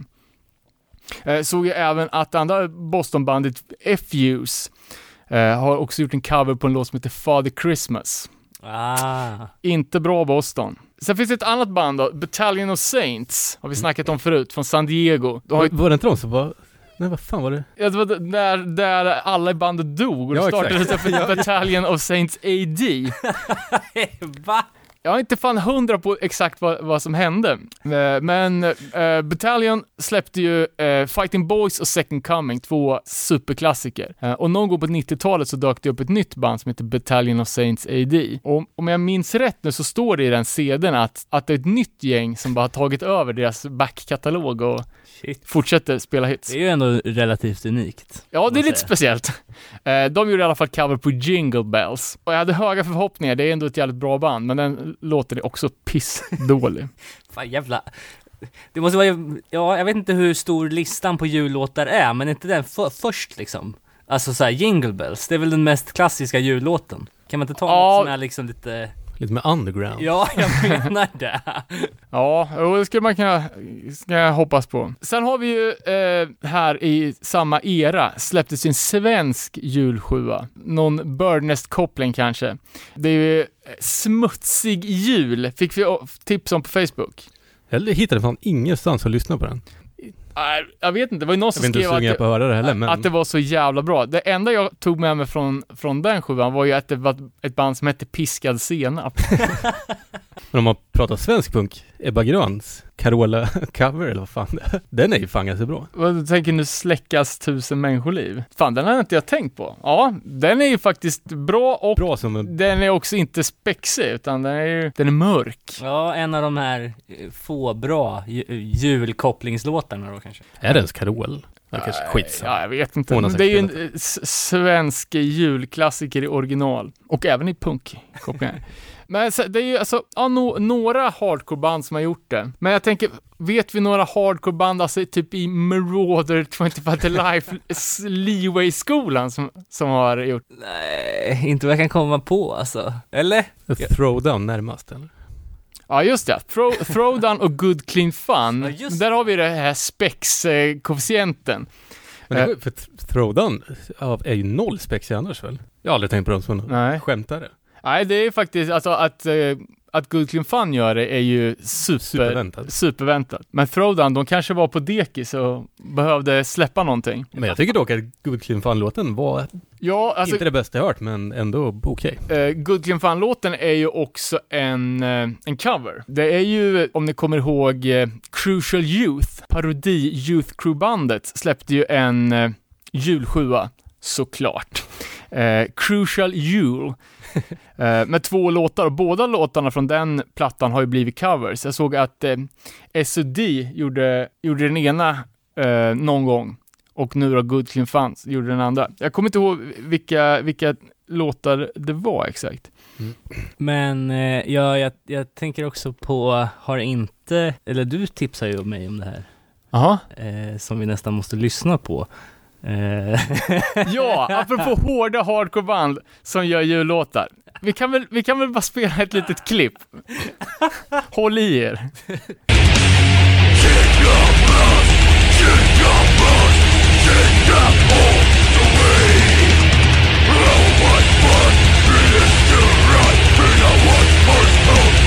Eh, såg jag även att andra Bostonbandet F-Use eh, har också gjort en cover på en låt som heter Father Christmas. Ah. Inte bra Boston. Sen finns det ett annat band då, Battalion of Saints, har vi snackat om förut, från San Diego. De har Var, det inte de som var... Nej, vad fan var det? ja, det var där, där alla i bandet dog och Ja, startades för Battalion of Saints AD. Va? Jag är inte fan hundra på exakt vad, vad som hände, Eh, men eh, Battalion släppte ju eh, Fighting Boys och Second Coming, två superklassiker. Eh, och någon gång på 90-talet så dök det upp ett nytt band som heter Battalion of Saints AD. Och om jag minns rätt nu så står det i den CDn att, att det är ett nytt gäng som bara har tagit över deras backkatalog och Shit. fortsätter spela hits. Det är ju ändå relativt unikt. Ja, det är lite speciellt. De gjorde i alla fall cover på Jingle Bells. Och jag hade höga förhoppningar, det är ändå ett jävligt bra band, men den låten är också pissdålig. Fan jävla... Det måste vara, ja jag vet inte hur stor listan på jullåtar är, men inte den för, först liksom. Alltså såhär Jingle Bells, det är väl den mest klassiska jullåten? Kan man inte ta Ja. något som är liksom lite, Lite med underground. ja jag menar det. Ja, jo, det skulle man kunna ska jag hoppas på. Sen har vi ju eh, här i samma era släpptes en svensk julsjua. Någon Birdnest-koppling kanske. Det är ju eh, Smutsig jul, fick vi tips om på Facebook. Jag hittade fan ingenstans att lyssna på den. Nej, jag vet inte, det var ju någon som skrev att höra det heller, men... att det var så jävla bra. Det enda jag tog med mig från, från den sjuan var ju att det var ett band som hette Piskad Senap. Men om man pratar svensk punk, Ebba Gröns Carola cover eller vad fan det är. Den är ju fan ganska bra. Vad du tänker nu släckas tusen människoliv? Fan, den har inte jag tänkt på. Ja, den är ju faktiskt bra och Bra som en... den är också inte spexig, utan den är ju, den är mörk. Ja, en av de här eh, få bra ju- julkopplingslåtarna då kanske. Är det ens Carol? Ja, kanske skitsamma. Ja, jag vet inte. Men det är ju en eh, svensk julklassiker i original. Och även i punkkopplingar. Men det är ju alltså, ja, no, några hardcoreband som har gjort det. Men jag tänker, vet vi några hardcoreband, alltså typ i Marauder 25 to Life, Leeway-skolan som, som har gjort? Nej, inte vad jag kan komma på alltså. Eller? Throwdown närmast eller? Ja, just det. Throw, throwdown och Good Clean Fun. Ja, Där har vi det här spex-koefficienten. Men det, Eh. för th- Throwdown är ju noll spex annars väl? Jag har aldrig tänkt på dem som skämtare. Nej, det är faktiskt, alltså att, eh, att Good Clean Fun gör det är ju super, Superväntat. superväntat. Men Throwdown, de kanske var på dekis och behövde släppa någonting. Men jag tycker dock att Good Clean Fun-låten var Ja, alltså inte det bästa jag hört, men ändå okej. eh, Good Clean Fun-låten är ju också en, eh, en cover. Det är ju, om ni kommer ihåg, eh, Crucial Youth, parodi Youth Crew-bandet, släppte ju en julsjua, såklart. Eh, Crucial Jule. Eh, med två låtar, och båda låtarna från den plattan har ju blivit covers. Jag såg att eh, SUD gjorde, gjorde den ena eh, någon gång, och nu då Good Clean Fun gjorde den andra. Jag kommer inte ihåg vilka, vilka låtar det var exakt. Men eh, ja, jag, jag tänker också på, har inte, eller du tipsar ju mig om det här, Jaha. eh, som vi nästan måste lyssna på. Eh, Ja, apropå hårda hardcoreband som gör jullåtar. Vi kan, väl, vi kan väl bara spela ett litet klipp? Håll i er. Weihnachtszeit!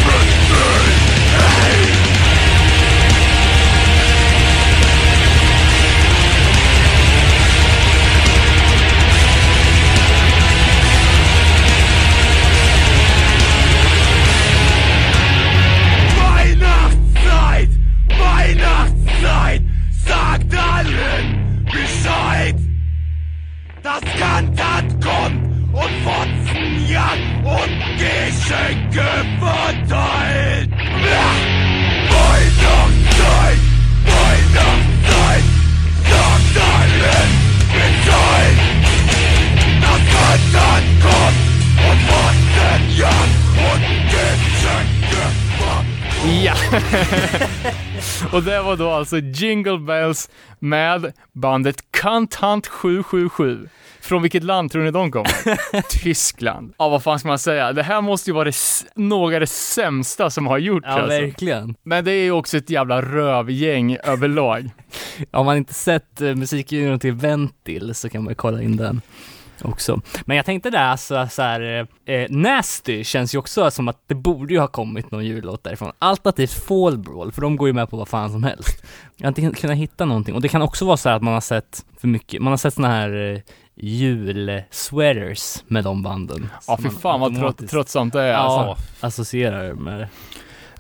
Das Kantat kommt und Fotzen jagt und Geschenke verteilt! Ja! Weihnachtszeit! Weihnachtszeit! Sagt allen Bescheid! Das Kantat kommt und Fotzen jagt und Geschenke verteilt! Ja! Och det var då alltså Jingle Bells med bandet Kantant 777. Från vilket land tror ni de kommer? Tyskland. Ja, vad fan ska man säga? Det här måste ju vara det, några av det sämsta som har gjorts ja, alltså. verkligen. Men det är ju också ett jävla rövgäng överlag. Om man inte sett uh, musikvideon till Ventil så kan man kolla in den också. Men jag tänkte där, alltså så här, eh, Nasty känns ju också som att det borde ju ha kommit någon jullåt därifrån. Alternativt Fall Brawl, för de går ju med på vad fan som helst. Jag har inte kunnat hitta någonting. Och det kan också vara så här att man har sett för mycket, man har sett såna här eh, julsweaters med de banden. Ja, fy man fan vad tröttsamt det är Ja, alltså. associerar med det.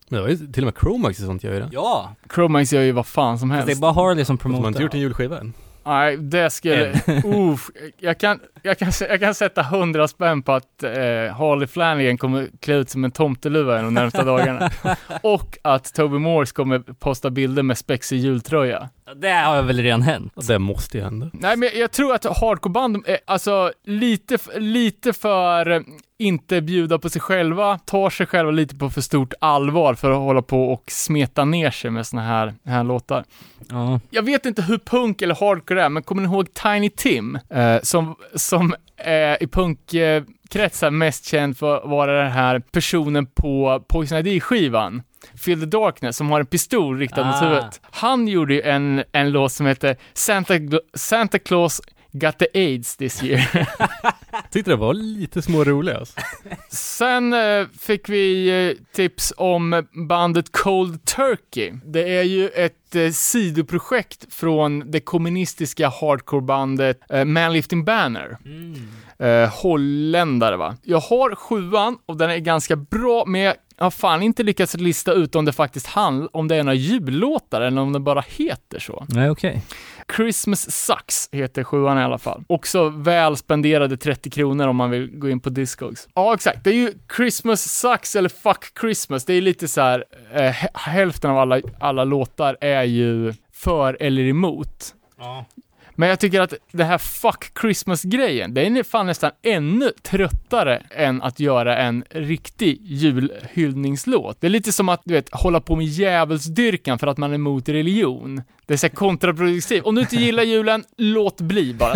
Men det var ju till och med Chromax och sånt gör ju det. Ja! Chromax gör ju vad fan som Det är helst. bara Harley som Fast man har promotar. inte gjort en julskiva än. Nej, det skulle... Uff, jag, kan, jag, kan, jag kan sätta hundra spänn på att eh, Harley Flanagan kommer klä ut som en tomteluva de närmsta dagarna. Och att Toby Morse kommer posta bilder med spexig jultröja. Det har väl redan hänt? Det måste ju hända. Nej, men jag tror att hardcoreband är alltså lite, lite för eh, inte bjuda på sig själva, tar sig själva lite på för stort allvar för att hålla på och smeta ner sig med såna här, här låtar. Ja. Jag vet inte hur punk eller hardcore är, men kommer ni ihåg Tiny Tim? Eh, som, som är i punkkretsar mest känd för att vara den här personen på Poison ID-skivan. Feel the Darkness, som har en pistol riktad mot Ah. huvudet. Han gjorde ju en, en låt som heter Santa, Santa Claus Got the AIDS this year. Tyckte det var lite små roliga alltså. Sen eh, fick vi eh, tips om bandet Cold Turkey. Det är ju ett eh, sidoprojekt från det kommunistiska hardcorebandet eh, Manlifting Banner. Eh, holländare va? Jag har sjuan och den är ganska bra, men jag har fan inte lyckats lista ut om det faktiskt handlar om det är några jullåtar eller om det bara heter så. Nej, okej. Christmas Sucks heter sjuan i alla fall. Också väl spenderade 30 kronor om man vill gå in på Discogs. Ja, exakt. Det är ju Christmas Sucks eller Fuck Christmas. Det är lite så här, eh, hä- hälften av alla, alla låtar är ju för eller emot. Ja. Men jag tycker att det här Fuck Christmas-grejen, den är fan nästan ännu tröttare än att göra en riktig julhyllningslåt. Det är lite som att, du vet, hålla på med djävulsdyrkan för att man är emot religion. Det är så kontraproduktivt. Om du inte gillar julen, låt bli bara.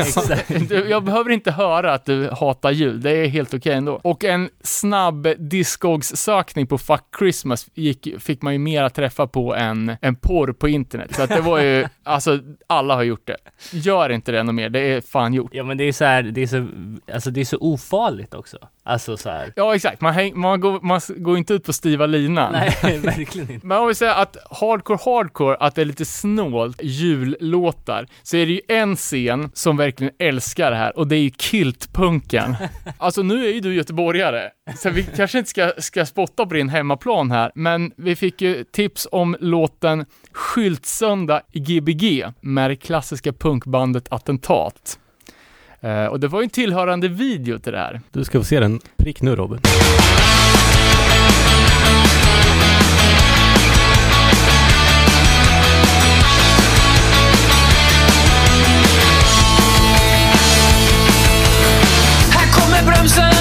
Jag behöver inte höra att du hatar jul, det är helt okej ändå. Och en snabb Discogs-sökning på Fuck Christmas gick, fick man ju mera träffa på än, än porr på internet. Så att det var ju, alltså alla har gjort det. Gör inte det ännu mer, det är fan gjort. Ja men det är så här, det är så, alltså det är så ofarligt också. Alltså så här. Ja, exakt. Man, häng, man, går, man går inte ut på stiva linan. Nej, verkligen inte. Men om vi säger att hardcore hardcore, att det är lite snålt jullåtar, så är det ju en scen som verkligen älskar det här och det är ju kiltpunken. Alltså nu är ju du göteborgare, så vi kanske inte ska, ska spotta på din hemmaplan här, men vi fick ju tips om låten Skyltsöndag i Gbg med det klassiska punkbandet Attentat. Eh, och det var ju en tillhörande video till det här. Du ska få se den prick nu Robin. Här kommer bromsen,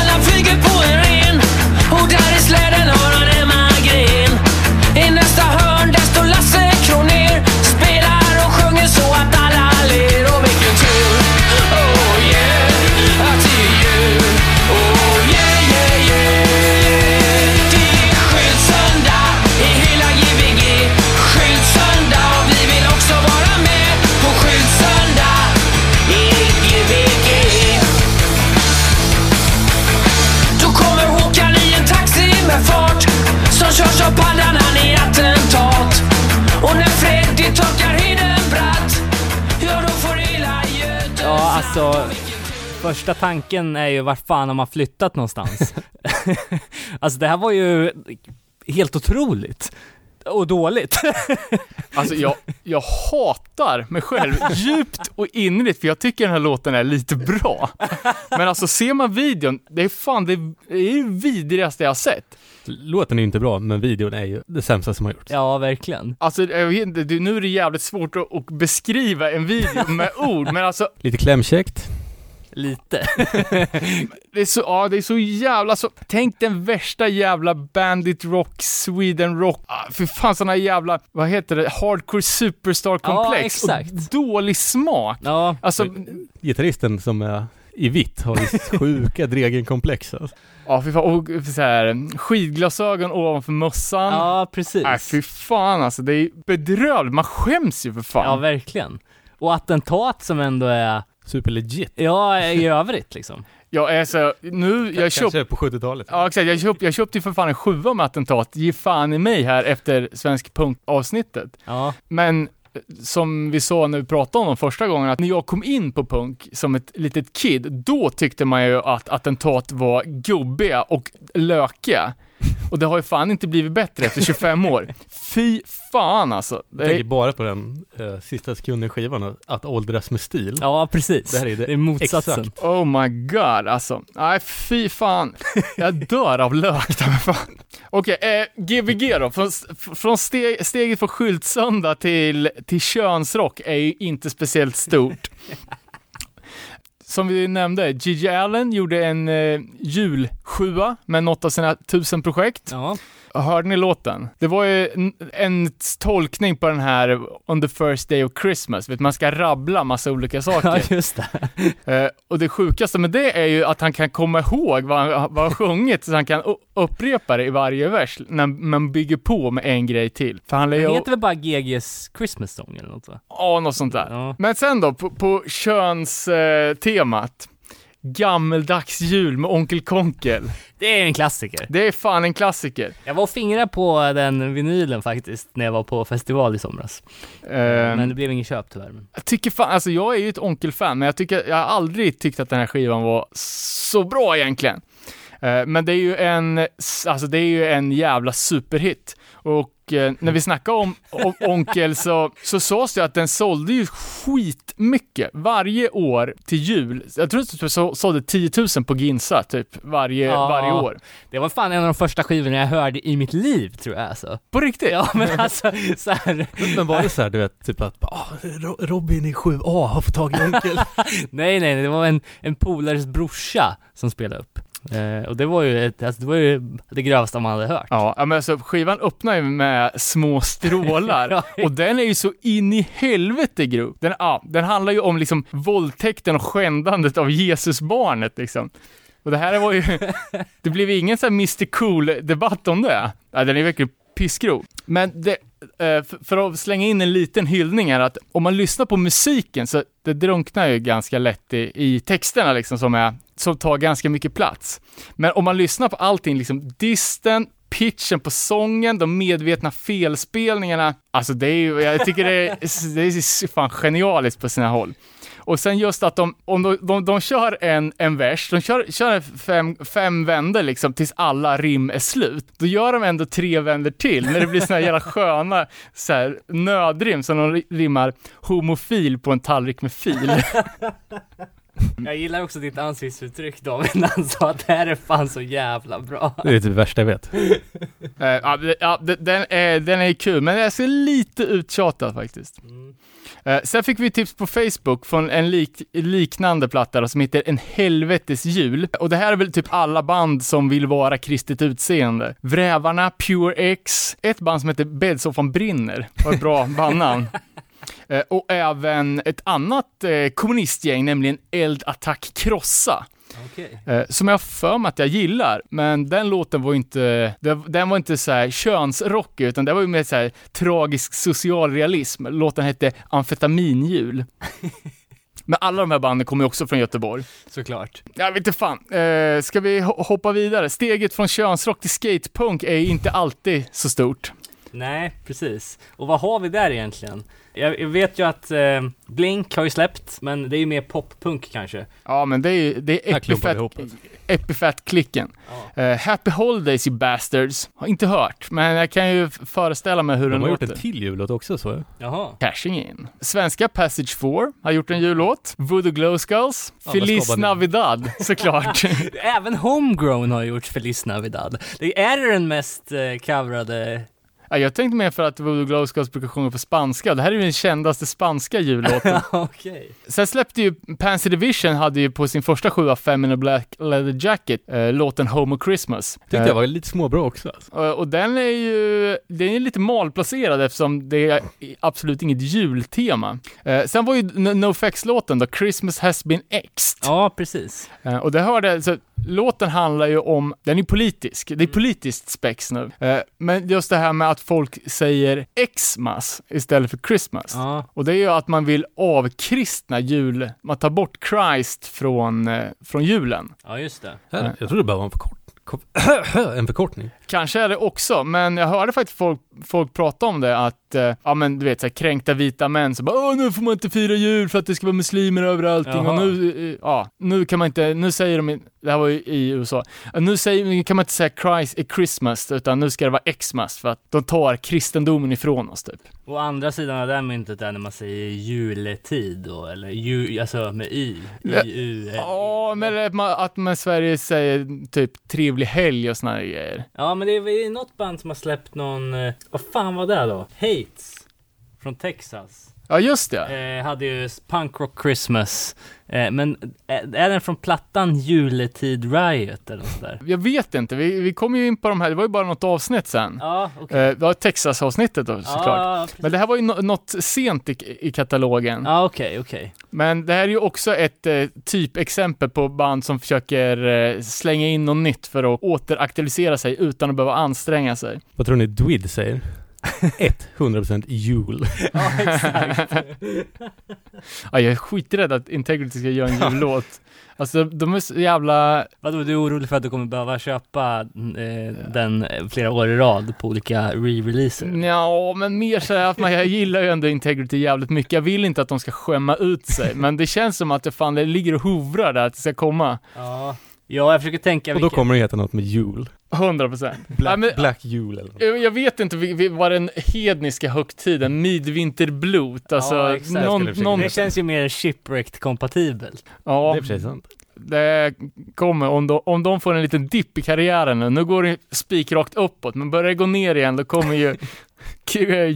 första tanken är ju vart fan har man flyttat någonstans? alltså det här var ju helt otroligt. Och dåligt. Alltså jag, jag hatar mig själv djupt och innerligt för jag tycker den här låten är lite bra. Men alltså ser man videon, det är fan det är det vidrigaste jag har sett. Låten är ju inte bra, men videon är ju det sämsta som har gjorts. ja, verkligen. Alltså jag vet inte, nu är det jävligt svårt att, att beskriva en video med ord, men alltså Lite klämkäckt. Lite. det är så, ja det är så jävla så, tänk den värsta jävla Bandit Rock, Sweden Rock, ah, för fan såna jävla, vad heter det, Hardcore Superstar komplex Ja, exakt. och dålig smak. Ja, Alltså, Gitarristen som är i vitt har ju sjuka Dregenkomplex alltså. ja fy fan, och så här, skidglasögon ovanför mössan. ja precis. Nej fy fan alltså, det är bedrövligt, man skäms ju för fan. Ja, verkligen. Och attentat som ändå är, Super legit. ja, i övrigt liksom. Jag är så, nu, jag köpte Kanske på 70-talet. Ja exakt, jag köpte, jag köpte ju för fan en sjua med attentat, ge fan i mig här efter Svensk Punk-avsnittet. Ja, Men eh, som vi sa när vi pratade om dem första gången, att när jag kom in på punk som ett litet kid, då tyckte man ju att attentat var gubbiga och lökiga. Och det har ju fan inte blivit bättre efter 25 år. Fy fan alltså. Det Jag tänker är, bara på den uh, sista sekunden skivan, att åldras med stil. ja precis. Det här är det- det är motsatsen. exakt. oh my god alltså. Nej fy fan. Jag dör av lök fan. Okej, eh, Gbg då. Från, från steg, steget från skyltsöndag till, till könsrock är ju inte speciellt stort. Som vi nämnde, Gigi Allen gjorde en eh, julsjua med något av sina tusen projekt. Ja, Hörde ni låten? Det var ju en, en tolkning på den här On the first day of Christmas, vet man ska rabbla massa olika ja saker. just det. Eh, och det sjukaste med det är ju att han kan komma ihåg vad han, vad han sjungit, så han kan upprepa det i varje vers, när man bygger på med en grej till. För han lär heter väl bara GG's Christmas Song eller något va? Ja, något sånt där. Ja. Men sen då, på, på könstemat. Eh. Gammeldags jul med Onkel Konkel. Det är en klassiker. Det är fan en klassiker. Jag var och fingrade på den vinylen faktiskt när jag var på festival i somras. Eh, Men det blev ingen köp tyvärr. Jag tycker fan, alltså jag är ju ett onkelfan, men jag tycker, jag har aldrig tyckt att den här skivan var så bra egentligen. Eh, Men det är ju en, alltså det är ju en jävla superhit. Och eh, när vi snackar om, om Onkel så, så sades det att den sålde ju skitmycket varje år till jul. Jag tror att det så- sålde 10 000 på Ginsa typ varje, Ja. varje år. Det var fan en av de första skivorna jag hörde i mitt liv tror jag alltså. På riktigt? Ja men alltså så här. Men var det så här, du vet, typ att ah, Ro- Robin i 7A har fått tag i onkel. nej nej, det var en, en polares brorsa som spelade upp. Eh, och det var ju ett, alltså, det var ju det grövsta man hade hört. Ja, men alltså skivan öppnar ju med små strålar Ja. och den är ju så in i helvete grov. Den, ja, den handlar ju om liksom våldtäkten och skändandet av Jesusbarnet liksom. Och det här var ju, det blev ingen sån här Mr Cool-debatt om det. Ja, den är verkligen pissgrov. Men det, Eh, för- att slänga in en liten hyllning här, att om man lyssnar på musiken så det drunknar ju ganska lätt i, i texterna liksom som är, som tar ganska mycket plats. Men om man lyssnar på allting, liksom disten, pitchen på sången, de medvetna felspelningarna, alltså det är ju, jag tycker det är, det är fan genialiskt på sina håll. Och sen just att de, om de, de, de kör en, en vers, de kör, kör fem, fem vändor liksom tills alla rim är slut. Då gör de ändå tre vändor till när det blir såna här jävla sköna så här, nödrim som de rimmar homofil på en tallrik med fil. Jag gillar också ditt ansiktsuttryck David när han sa att det här är fan så jävla bra. Det är typ det värsta jag vet. Eh, ja, det- ja, det- den, är, den är kul, men den så lite uttjatad faktiskt. Eh, sen fick vi tips på Facebook från en lik, liknande platta då, som heter En helvetes jul. Och det här är väl typ alla band som vill vara kristet utseende. Vrävarna, Pure X, ett band som heter Bäddsoffan brinner, var ett bra bandnamn. Eh, och även ett annat eh, kommunistgäng, nämligen Eld Attack Krossa. Okej. Eh, som jag för mig att jag gillar, men den låten var inte, den, var inte så här könsrockig, utan det var ju mer så här tragisk socialrealism. Låten hette Amfetaminjul. Men alla de här banden kommer ju också från Göteborg. Såklart. Jag vet inte fan. Eh, ska vi ho- hoppa vidare? Steget från könsrock till skatepunk är inte alltid så stort. Nej, precis. Och vad har vi där egentligen? Jag, jag vet ju att eh, Blink har ju släppt, men det är ju mer poppunk kanske. Ja, men det är ju, det är Epifat. Epifat-klicken. Ja. Eh, Happy Holidays you bastards. Har inte hört, men jag kan ju föreställa mig hur De den har gjort låter. en till jullåt också så. Jaha. Cashing in. Svenska Passage 4 har gjort en jullåt. Voodoo Glow Skulls. Ja, Feliz Navidad, såklart. Även Homegrown har gjort Feliz Navidad. Det är den mest eh, coverade ja, jag tänkte mer för att Voodoo Glow Skulls brukar sjunga på spanska. Det här är ju den kändaste spanska jullåten. Okej. Sen släppte ju Pansy Division hade ju på sin första sjua, Fem in a Black Leather Jacket, eh, låten Home of Christmas. Tyckte Eh, jag var lite småbra också. Alltså. och, och den är ju, den är lite malplacerad eftersom det är absolut inget jultema. Eh, sen var ju NoFX-låten då, Christmas has been exed. Ja, precis. Eh, och det hörde, så låten handlar ju om, den är politisk, det är politiskt spex nu. Eh, men just det här med att folk säger Xmas istället för Christmas. Ja. Och det är ju att man vill avkristna jul, man tar bort Christ från, eh, från julen. ja, just det. Här, jag trodde det bara var en, förkort, kort- en förkortning. Kanske är det också, men jag hörde faktiskt folk, folk prata om det att, eh, ja men du vet såhär kränkta vita män så bara Åh, nu får man inte fira jul för att det ska vara muslimer överallt och nu, eh, ja, nu kan man inte, nu säger de, i- det här var ju i USA, "Ja, nu säger, kan man inte säga Christ är Christmas utan nu ska det vara Xmas för att de tar kristendomen ifrån oss typ. Och andra sidan av det här myntet är när man säger juletid då, eller ju, alltså med y. Ja. I, u, Ja, men att man, att man i Sverige säger typ trevlig helg och såna grejer. Ja, men det är något band som har släppt någon, eh, vad fan var det då? Hates. Från Texas. Ja, just det. Eh, hade ju Punk Rock Christmas. Eh, men är, är den från plattan Juletid Riot eller något sådär? Jag vet inte, vi, vi kom ju in på de här, det var ju bara något avsnitt sen. Ja, okej. Eh, det var Texas-avsnittet då såklart. Ja. Men det här var ju no- något sent i, i katalogen. Ja, okej, okej. Men det här är ju också ett eh, typexempel på band som försöker eh, slänga in något nytt för att återaktualisera sig utan att behöva anstränga sig. Vad tror ni Dwid säger? 100% jul. Ja, exakt. Ja, jag är skiträdd att Integrity ska göra en jullåt. Alltså de är så jävla... Vadå, du är orolig för att du kommer behöva köpa eh, den flera år i rad på olika re-releaser? Ja, men mer så att man, jag gillar ju ändå Integrity jävligt mycket. Jag vill inte att de ska skämma ut sig, men det känns som att det fan, det ligger och hovrar där att det ska komma. Ja. Ja, jag försöker tänka Och då vilken- kommer det heta något med jul. 100 procent. Black, Black jul eller något. jag, jag vet inte vad den hedniska högtiden, midvinterblot, alltså Ja, någon, någon, Det känns ju mer shipwrecked kompatibelt. ja, Det är sig sant. det kommer, om de, om de får en liten dipp i karriären nu, nu går det spikrakt uppåt, men börjar det gå ner igen, då kommer ju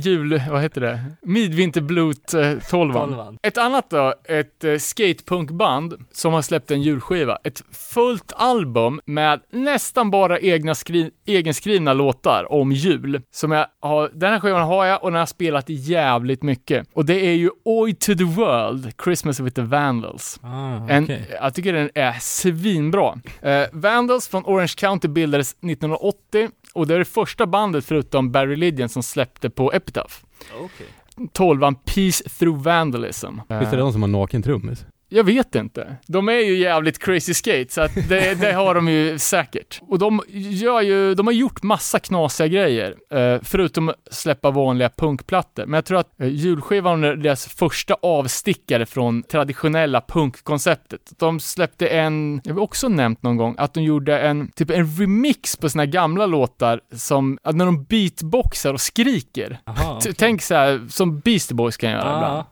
jul, vad heter det? Midvinterblot eh, 12 Tolvan. Ett annat då, ett eh, skatepunkband som har släppt en julskiva. Ett fullt album med nästan bara egna skri- egenskrivna låtar om jul. Som jag har, den här skivan har jag och den har spelat jävligt mycket. Och det är ju Oi to the World, Christmas with the Vandals. Ah, En, okej. Jag tycker den är svinbra. Eh, Vandals från Orange County bildades 1980 och det är det första bandet förutom Barry Lydian som släppte på Epitaph. Okej. 12 Peace Through Vandalism. Visst är det de som har naken trummis? Jag vet inte. De är ju jävligt crazy skate, så att det, det har de ju säkert. Och de gör ju, de har gjort massa knasiga grejer, eh, förutom att släppa vanliga punkplattor. Men jag tror att eh, julskivan är deras första avstickare från traditionella punkkonceptet. De släppte en, jag har också nämnt någon gång, att de gjorde en, typ en remix på sina gamla låtar som, när de beatboxar och skriker. Aha, okej. Tänk så här, som Beastie Boys kan göra ibland Ah,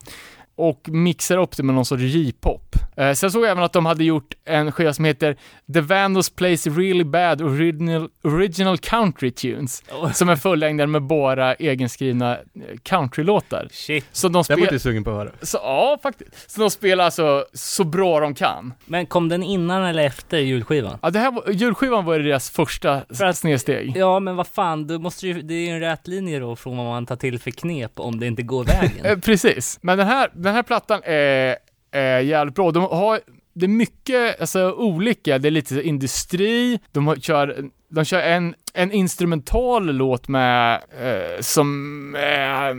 och mixar upp det med någon sorts J-pop. Eh, sen såg jag även att de hade gjort en skiva som heter The Vandals Plays Really Bad Original, original Country Tunes, oh, som en fullängdare med bara egenskrivna eh, countrylåtar. shit. Så de Det var spelar, inte sugen på att höra. så, ja faktiskt. Så de spelar alltså så bra de kan. Men kom den innan eller efter julskivan? Ja, det här var, julskivan var deras första För att- snedsteg. Ja, men vad fan, du måste ju, det är ju en rät linje då från vad man tar till för knep om det inte går vägen. Eh, precis. Men den här, den här plattan är, är jävligt bra. De har, det är mycket alltså, olika. Det är lite industri. De har, kör, de kör en, en instrumental låt med, eh, som, eh,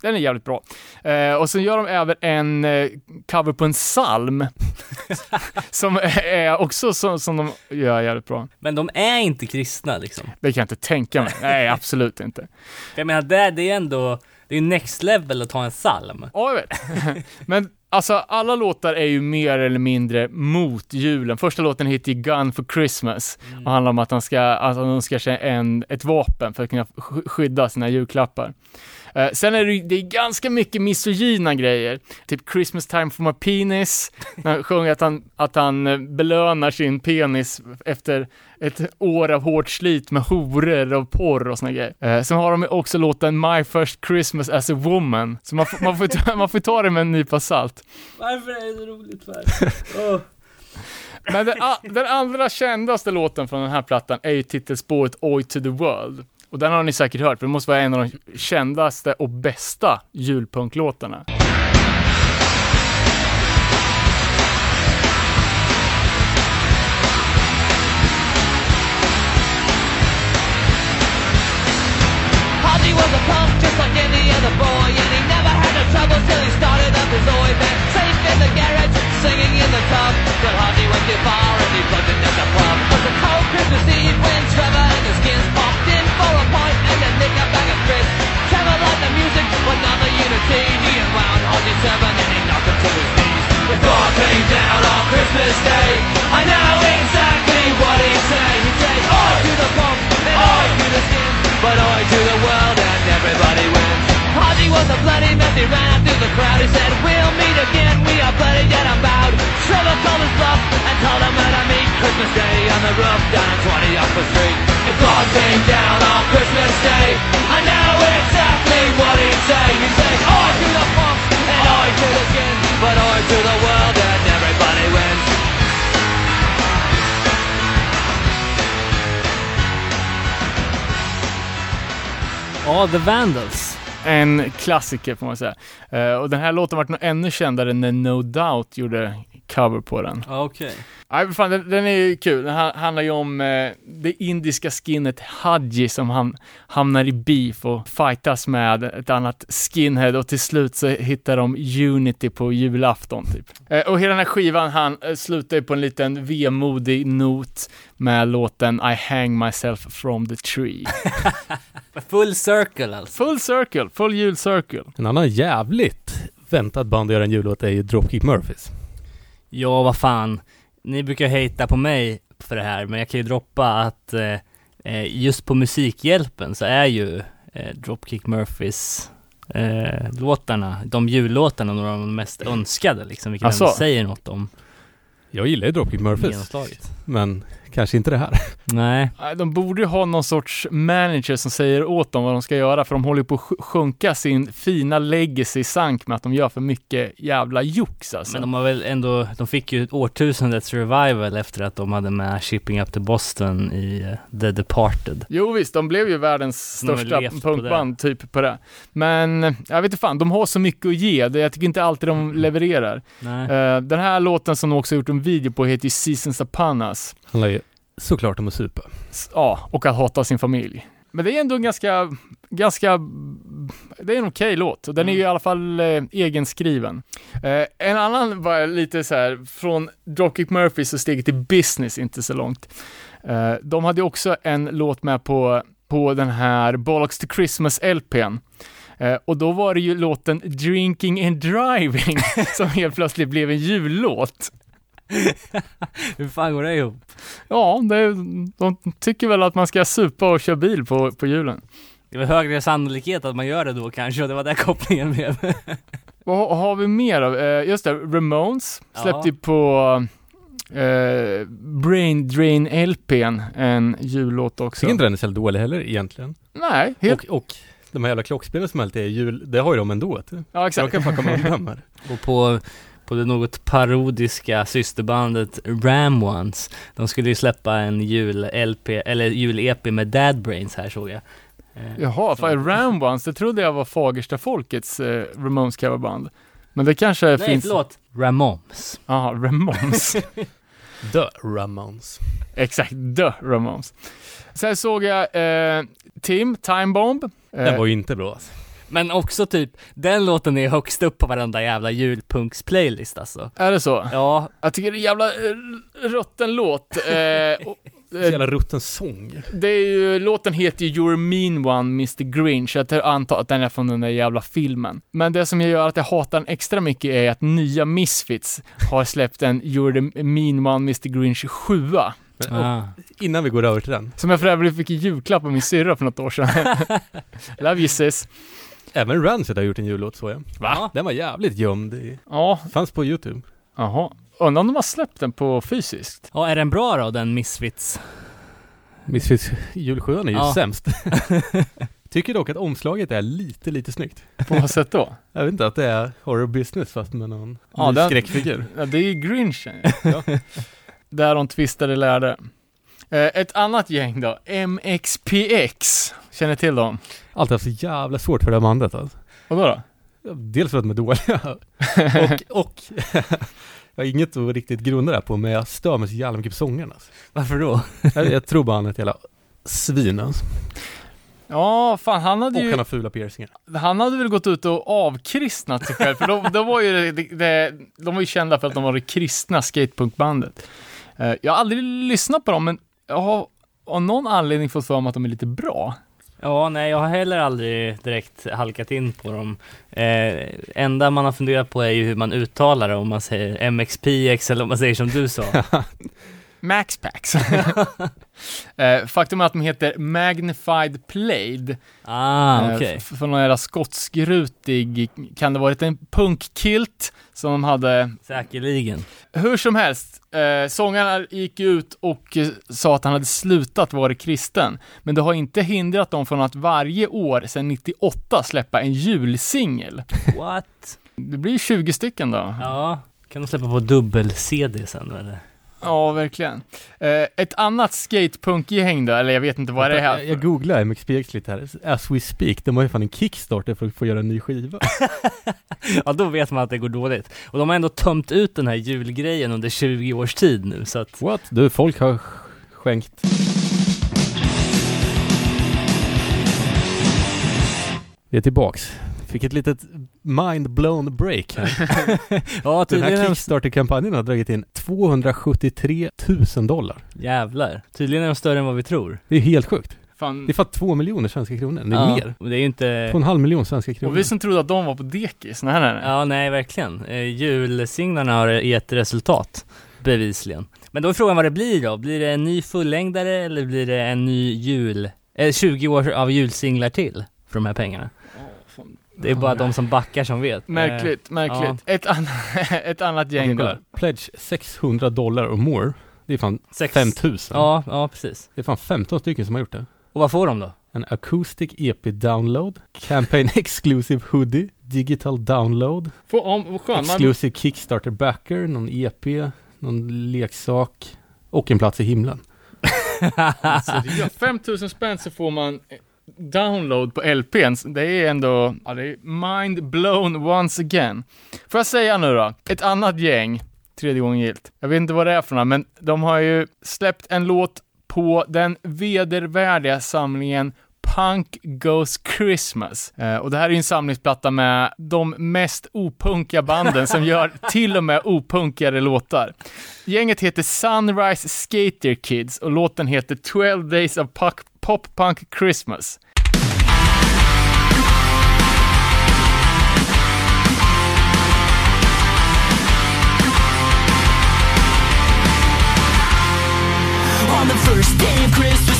den är jävligt bra. Eh, och sen gör de även en eh, cover på en psalm. som är också så, som de gör jävligt bra. Men de är inte kristna liksom. Det kan jag inte tänka mig. Nej, absolut inte. Jag menar, det, det är ändå, det är next level att ta en psalm. Ja, jag vet. Men alltså, alla låtar är ju mer eller mindre mot julen. Första låten heter ju Gun for Christmas och handlar om att han ska, alltså, han önskar sig en, ett vapen för att kunna sk- skydda sina julklappar. Eh, sen är det, det är ganska mycket misogyna grejer, typ Christmas time for my penis, när han sjunger att han, att han eh, belönar sin penis efter ett år av hårt slit med horor och porr och såna grejer. Eh, sen har de också låten My first Christmas as a woman, så man, får- man, får, ta, man får ta det med en nypa salt. Varför är det så roligt för? Men den, den allra kändaste låten från den här plattan är ju titelspåret Oi to the World. Och den har ni säkert hört, för det måste vara en av de kändaste och bästa julpunklåtarna. Was a just like any other boy And he never had no trouble till he started up his oi band Safe in the garage, singing in the tub Till Ozzy went too far and he plugged in at the pub It was a cold Christmas Eve when Trevor and the skins popped in For a pint and then nick a bag of crisps. Trevor liked the music but not the unity. He unwound Ozzy seven and he knocked him to his knees. The thaw came down on Christmas Day. I know exactly what he'd say He'd say, oi to the punk and oi to the skins But oi to the world and everybody was a bloody mess, he ran through the crowd. He said, we'll meet again, we are bloody dead and bowed. Trevor called his bluff and told him where to meet Christmas Day on the roof down on 20 Oxford Street. If God came down on Christmas Day. I know exactly what he'd say He'd say, to the punk and oi to the skins But oi to the world and everybody wins. Ja, The Vandals. En klassiker får man säga. Eh, och den här låten vart nog ännu kändare när No Doubt gjorde cover på den. Ja, okej. Nej, men fan, den, den är ju kul. Den ha- handlar ju om eh, det indiska skinnet Hadji som han hamnar i beef och fightas med ett annat skinhead och till slut så hittar de unity på julafton typ. Eh, och hela den här skivan han eh, slutar ju på en liten vemodig not med låten I hang myself from the tree. Full circle alltså. Full circle, full julcircle. En annan jävligt väntad band att göra en jullåt är ju Dropkick Murphys. Ja, vad fan. Ni brukar hata på mig för det här, men jag kan ju droppa att eh, eh, just på Musikhjälpen så är ju eh, Dropkick Murphys eh, låtarna, de jullåtarna, några av de mest önskade liksom, vilket ändå säger något om. Jag gillar ju Dropkick Murphys, men kanske inte det här. Nej, De borde ju ha någon sorts manager som säger åt dem vad de ska göra, för de håller på att sj- sjunka sin fina legacy i sank med att de gör för mycket jävla jox alltså. men de har väl ändå, de fick ju ett årtusendets revival efter att de hade med Shipping Up to Boston i eh, The Departed. Jo visst, de blev ju världens största punkband typ på det. Men eh, jag vet inte fan, de har så mycket att ge. Det- Jag tycker inte alltid de levererar. Nej. Eh, den här låten som de också gjort en video på heter ju Seasons Upon Us. handlar ju såklart om att supa. Ja, och att hata sin familj. Men det är ändå en ganska, ganska, det är en okej låt. Och den är ju i alla fall eh, egenskriven. Eh, en annan var lite så här, från Dropkick Murphys och steget till business, inte så långt. Eh, de hade också en låt med på, på den här Bollocks to Christmas LPn. Eh, och då var det ju låten Drinking and Driving som helt plötsligt blev en jullåt. Hur fan går det ihop? Ja, det, de tycker väl att man ska supa och köra bil på, på julen. Det är väl högre sannolikhet att man gör det då kanske, och det var där kopplingen blev. Vad har- vi mer av? Eh, just det, Ramones släppte ju på eh, Brain Drain LPn en jullåt också. Tycker inte den är så dålig heller egentligen. Nej, helt, Och, och de här jävla klockspelen som alltid är jul, det har ju de ändå. Ja exakt. de kan fan komma undan med. Och på, på det något parodiska systerbandet Ram Ones, de skulle ju släppa en jul-LP, eller jul-EP med Dad Brains här såg jag. Eh, Jaha, så- för Ram Ones, det trodde jag var Fagersta folkets eh, Ramones coverband. Men det kanske Nej, finns... förlåt. Ramones. Jaha, Ramones. The Ramones. exakt, The Ramones. Sen såg jag eh, Tim, Time Bomb. Eh, Den var ju inte bra alltså. Men också typ, den låten är högst upp på varenda jävla julpunks-playlist alltså. Är det så? Ja, Jag tycker det är en jävla eh, rutten låt. Eh, och, eh, jävla rutten sång. det är ju, låten heter ju You're a mean one Mr Grinch, jag antar att den är från den där jävla filmen. Men det som gör att jag hatar den extra mycket är att nya Misfits har släppt en You're the mean one Mr Grinch 7 Men, ah. innan vi går över till den. Som jag för övrigt fick i julklapp av min syrra för något år sedan. Love you sis. Även Rancid har gjort en jullåt så jag. Va? Den var jävligt gömd. i- Ja, Fanns på YouTube. jaha. Undrar om de har släppt den på fysiskt? ja, är den bra då, den Misfits? Misfits julsjön är ju Ja. sämst. Tycker dock att omslaget är lite, lite snyggt. På vad sätt då? Jag vet inte att det är horror business fast med någon Ja, ny den- skräckfigur. Ja, det är ju Grinchen. Ja. Där de tvistade lärde. Eh, ett annat gäng då, MXPX. Känner till dem? Alltid haft så jävla svårt för det här bandet alltså. Vadå då? Dels för att de är dåliga och, och jag har inget att riktigt grunda det här på men jag stör mig så jävla mycket på sången alltså. Varför då? jag, jag tror bara han är ett jävla svin alltså. Ja, fan han hade Och ju, han har fula piercingar. han hade väl gått ut och avkristnat sig själv, för de, de var ju, det, det, de var ju kända för att de var det kristna skatepunkbandet. Eh, jag har aldrig lyssnat på dem, men jag har av någon anledning fått för mig att de är lite bra. Ja, nej, jag har heller aldrig direkt halkat in på dem. Eh, enda man har funderat på är ju hur man uttalar det, om man säger MXPX eller om man säger som du sa. Maxpax. eh, faktum är att de heter Magnified Played. Ah, Eh, okej. f- Från någon jävla skotskrutig, kan det varit en punkkilt som de hade Säkerligen. Hur som helst, eh, sångaren gick ut och eh, sa att han hade slutat vara kristen, men det har inte hindrat dem från att varje år sedan 98 släppa en julsingel. What? Det blir 20 stycken då. Ja, kan de släppa på dubbel-CD sen eller? Ja, verkligen. Eh, ett annat skatepunkgäng då, eller jag vet inte vad det är här jag, jag googlar MXPX lite här. As we speak, de har ju fan en Kickstarter för att få göra en ny skiva. Ja, då vet man att det går dåligt. Och de har ändå tömt ut den här julgrejen under 20 års tid nu, så att What? Du, folk har sk- skänkt. Vi är tillbaks. Fick ett litet mind-blown break här. Ja, Den här Kickstarter-kampanjen har dragit in 273 000 dollar. jävlar. Tydligen är de större än vad vi tror. Det är helt sjukt. Fan. Det är fan två miljoner svenska kronor. Det är ja, mer. och Det är inte... Två och en halv miljon svenska kronor. Och vi som trodde att de var på dekis. Nej, nej, nej. Ja, nej verkligen. Eh, julsinglarna har gett resultat, bevisligen. Men då är frågan vad det blir då? Blir det en ny fullängdare eller blir det en ny jul, eh, 20 år av julsinglar till för de här pengarna? Det är bara de som backar som vet. Märkligt, märkligt. Ett, an ett annat gäng då. Pledge 600 dollar or more. Det är fan Sex. 5000. Ja, ja precis. Det är fan 15 stycken som har gjort det. Och vad får de då? En acoustic EP download, campaign exclusive hoodie, digital download, Få, om, skön. Man, exclusive Kickstarter backer, någon EP, någon leksak och en plats i himlen. alltså, det gör 5000 spänn så får man eh, download på LPn. Det är ändå, ja, det är mind blown once again. Får jag säga nu då, ett annat gäng, tredje gången gilt. Jag vet inte vad det är för några, men de har ju släppt en låt på den vedervärdiga samlingen Punk Goes Christmas. Eh, och det här är ju en samlingsplatta med de mest opunkiga banden som gör till och med opunkigare låtar. Gänget heter Sunrise Skater Kids och låten heter 12 Days of Pop, Pop Punk Christmas. On the first day of Christmas,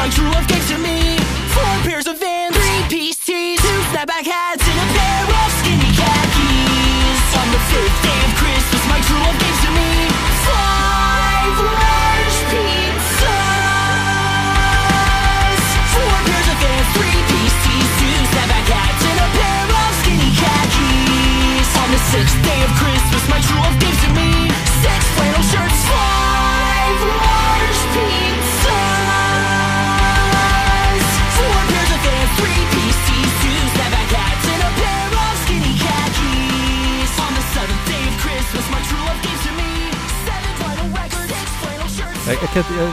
my true love gave to me four pairs of Vans, three-piece tees, two snapback hats Jag, jag, kan, jag,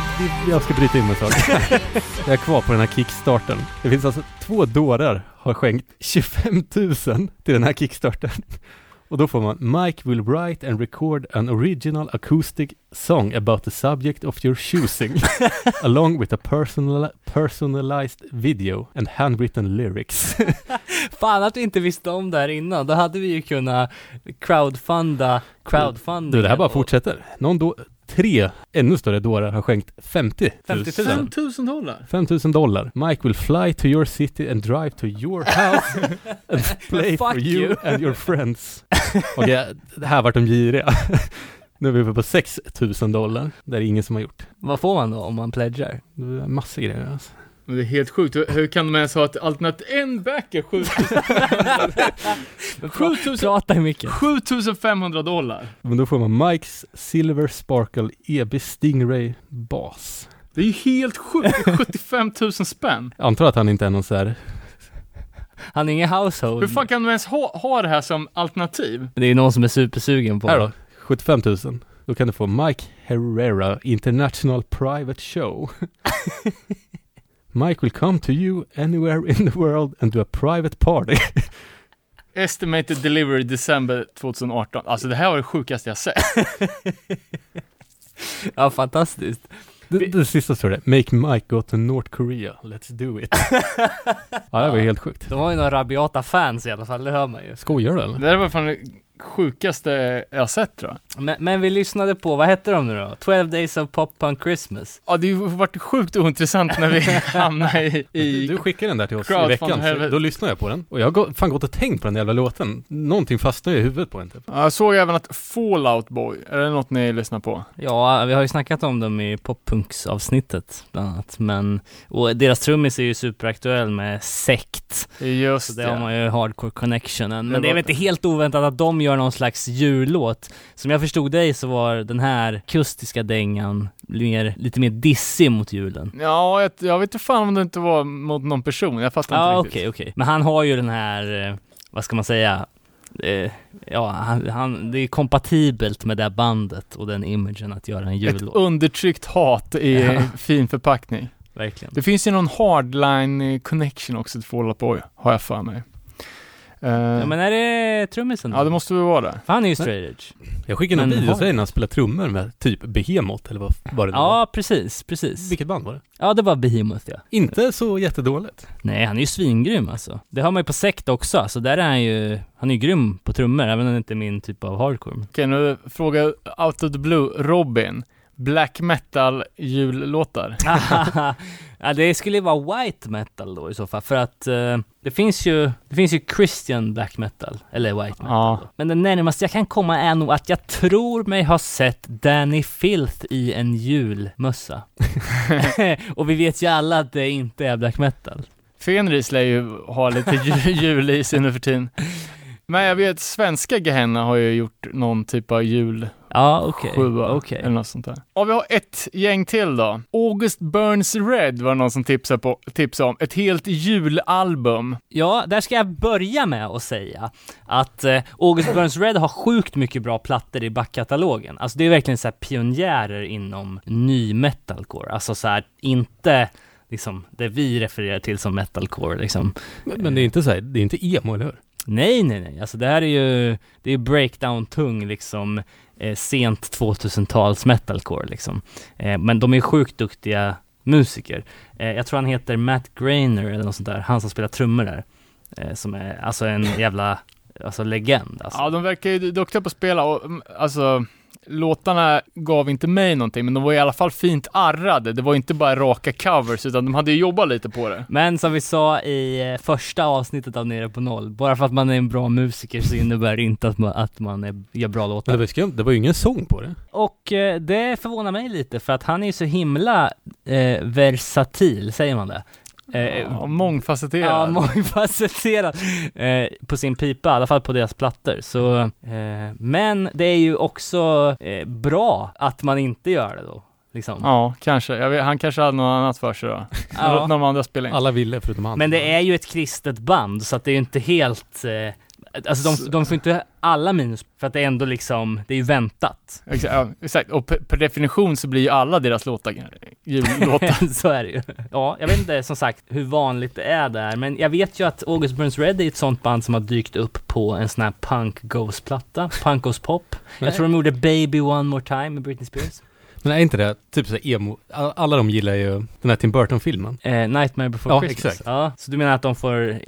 jag, ska bryta in med en sak. Jag är kvar på den här kickstarten. Det finns alltså två dårar har skänkt 25 000 till den här kickstarten. Och då får man Mike will write and record an original acoustic song about the subject of your choosing along with a personal, personalized video and handwritten lyrics. Fan att vi inte visste om det här innan, då hade vi ju kunnat crowdfunda, crowdfunding. Du, det här bara fortsätter. Någon då, tre ännu större dårar har skänkt 50 000. 50 000. 5000 dollar? 5 000 dollar. Mike will fly to your city and drive to your house and play for you, you. and your friends. Okej, det här vart de giriga. Nu är vi uppe på 6 000 dollar. Det är ingen som har gjort. Vad får man då om man pledgar? Det är massor grejer alltså. Men det är helt sjukt. Hur, hur kan de ens ha ett alternativ? En backer 7500 7000 Prata i mycket. 7500 dollar. Men då får man Mikes Silver Sparkle EB Stingray bas. Det är ju helt sjukt. Det är 75 000 spänn. Jag antar att han inte är någon så här Han är ingen household. Hur fan kan de ens ha, ha det här som alternativ? Det är någon som är supersugen på Här då, 75 000. Då kan du få Mike Herrera International Private Show. Mike will come to you anywhere in the world and do a private party. Estimated delivery december 2018. Alltså det här var det sjukaste jag sett. Ja, fantastiskt. Det, det sista står det, Make Mike go to North Korea, let's do it. ja, det var helt sjukt. De har ju några rabiata fans i alla fall, det hör man ju. Skojar du eller? Det här var fan sjukaste jag sett tror jag. Men, men vi lyssnade på, vad hette de nu då? 12 Days of Pop Punk Christmas. Ja, det har varit sjukt ointressant när vi hamnade i, i Du skickade den där till oss i veckan, så då lyssnade jag på den. Och jag har fan gått och tänkt på den jävla låten. Någonting fastnade i huvudet på en typ. Ja, Jag såg även att Fallout Boy, är det något ni lyssnar på? Ja, vi har ju snackat om dem i poppunksavsnittet bland annat, men och deras trummis är ju superaktuell med sekt, Just så det har man ju hardcore connectionen. Det Men det är var- väl inte helt oväntat att de gör någon slags jullåt. Som jag förstod dig så var den här akustiska dängan mer, lite mer dissig mot julen. Ja, jag, jag vet inte fan om det inte var mot någon person, jag fattar Ja, inte okej, riktigt. okej. Men han har ju den här, eh, vad ska man säga, eh, ja, han, han, det är kompatibelt med det bandet och den imagen att göra en Ett jullåt. undertryckt hat i Ja. fin förpackning. Verkligen. Det finns ju någon hardline connection också till Fallout Boy, har jag för mig. Eh, Ja, men är det trummisen då? ja, det måste väl vara det. Han är ju straight edge. Jag skickade en video till dig när han spelade trummor med typ Behemoth, eller vad var det nu var? Ja, precis, precis. Vilket band var det? Ja, det var Behemoth ja. Inte så jättedåligt. Nej, han är ju svingrym alltså. Det har man ju på sekt också, så där är han ju, han är ju grym på trummor, även om det inte är min typ av hardcore. Okej, nu fråga out of the blue, Robin. Black metal jullåtar. ja, det skulle vara white metal då i så fall, för att eh, det finns ju, det finns ju Christian black metal, eller white metal Ja. då. Men det närmaste jag kan komma är nog att jag tror mig ha sett Danny Filth i en julmössa. Och vi vet ju alla att det inte är black metal. Fenris lär ju ha lite ju- jul i sig nu för tiden. Men jag vet, svenska Gehenna har ju gjort någon typ av jul Ja, okej. sjua Okej. eller något sånt där. Och vi har ett gäng till då. August Burns Red var det någon som tipsade, på, tipsade om. Ett helt julalbum. Ja, där ska jag börja med att säga att eh, August Burns Red har sjukt mycket bra plattor i backkatalogen. Alltså det är verkligen så här pionjärer inom ny metalcore. Alltså så här, inte liksom det vi refererar till som metalcore liksom. Men, men det är inte så här, det är inte emo, eller hur? Nej, nej, nej. Alltså det här är ju, det är breakdown-tung liksom, eh, sent 2000-tals metalcore liksom. Eh, men de är sjukt duktiga musiker. Eh, jag tror han heter Matt Grainer eller något sånt där, han som spelar trummor där. Eh, som är alltså en jävla, alltså legend alltså. Ja, de verkar ju duktiga på att spela och mm, alltså låtarna gav inte mig någonting, men de var i alla fall fint arrade. Det var inte bara raka covers, utan de hade ju jobbat lite på det. Men som vi sa i eh, första avsnittet av Nere på Noll, bara för att man är en bra musiker så innebär det inte att man, att man är, gör bra Men låtar. det var, ju skumt, det var ju ingen sång på det. Och eh, det förvånar mig lite för att han är ju så himla eh, versatil, säger man det? Eh, Ja, mångfacetterad. Ja, mångfacetterad eh, på sin pipa, i alla fall på deras plattor. Så, eh, men det är ju också eh, bra att man inte gör det då. Liksom. Ja, kanske. Jag vet, han kanske hade något annat för sig då. Ja. De andra spela in. Alla ville förutom han. Men det är ju ett kristet band, så att det är ju inte helt... Eh, Alltså de, de får inte alla minus för att det är ändå liksom, det är ju väntat. Exakt, ja, exakt. och per, definition så blir ju alla deras låtar jullåtar. så är det ju. Ja, jag vet inte som sagt hur vanligt det är där, men jag vet ju att August Burns Red är ett sånt band som har dykt upp på en sån här punk ghost-platta, punk ghost pop. Nej. Jag tror de gjorde Baby One More Time med Britney Spears. Men är inte det typ såhär emo, all- alla de gillar ju den här Tim Burton-filmen. Eh, Nightmare Before Ja, Christmas. exakt. Ja, så du menar att de får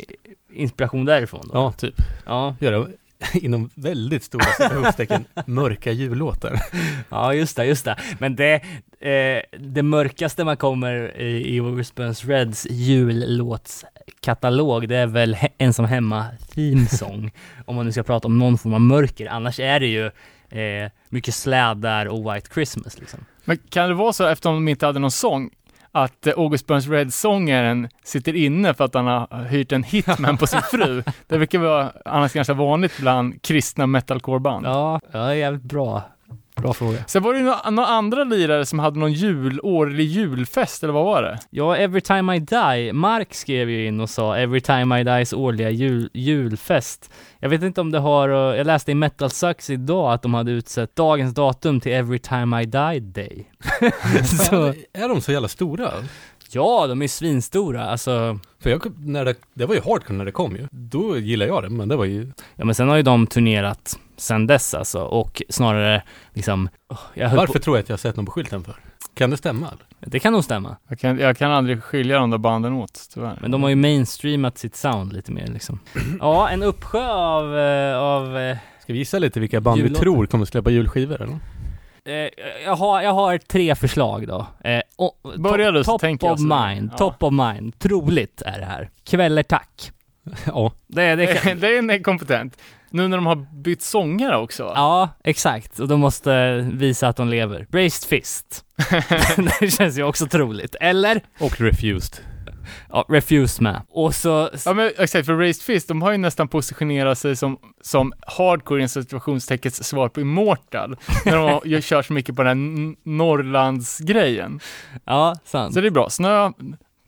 inspiration därifrån då? Ja, typ. Ja, Göra inom väldigt stora citationstecken mörka jullåtar. ja just det, just det. Men det, eh, det mörkaste man kommer i, i Burns Reds jullåtskatalog, det är väl he- Ensam Hemma Theme Song. om man nu ska prata om någon form av mörker. Annars är det ju eh, mycket slädar och White Christmas liksom. Men kan det vara så, eftersom de inte hade någon sång, att eh, August Burns Red-sångaren sitter inne för att han har hyrt en hitman på sin fru? Det brukar vara annars ganska vanligt bland kristna metalcore-band. Ja, ja jävligt bra. Bra fråga. Sen var det ju några, några andra lirare som hade någon jul, årlig julfest, eller vad var det? Ja, Every Time I Die. Mark skrev ju in och sa Every Time I Dies årliga jul, julfest. Jag vet inte om det har, eh, jag läste i Metal Sucks idag att de hade utsett dagens datum till Every Time I Die Day. så, Är de så jävla stora? ja, de är svinstora. Alltså, För jag, när det, det var ju hardcore när det kom ju. Då gillar jag det, men det var ju... ja men sen har ju de turnerat sen dess alltså och snarare liksom, höll Varför på, tror jag att jag har sett någon på skylten för? Kan det stämma? det kan nog stämma. Jag kan, jag kan aldrig skilja de där banden åt, tyvärr. Men de har ju mainstreamat sitt sound lite mer liksom. Ja, en uppsjö av, eh, av eh, Ska vi gissa lite vilka band vi tror kommer släppa julskivor eller? Eh, jag, har, jag har tre förslag då. Eh, och, Börja du, top tänker of mind, Ja. top of mind. Troligt är det här. Kväller tack. Ja. Det, det kan, Det är en kompetent. Nu när de har bytt sångare också. ja, exakt. Och de måste visa att de lever. Braced fist. det känns ju också troligt. Eller? Och Refused. Ja, refuse med. Och så... Ja men exakt, för Raised Fist, de har ju nästan positionerat sig som, som hardcore i en situationsteckens svar på Immortal. när de har- kör så mycket på den här Norrlandsgrejen. Ja, sant. Så det är bra. Snö,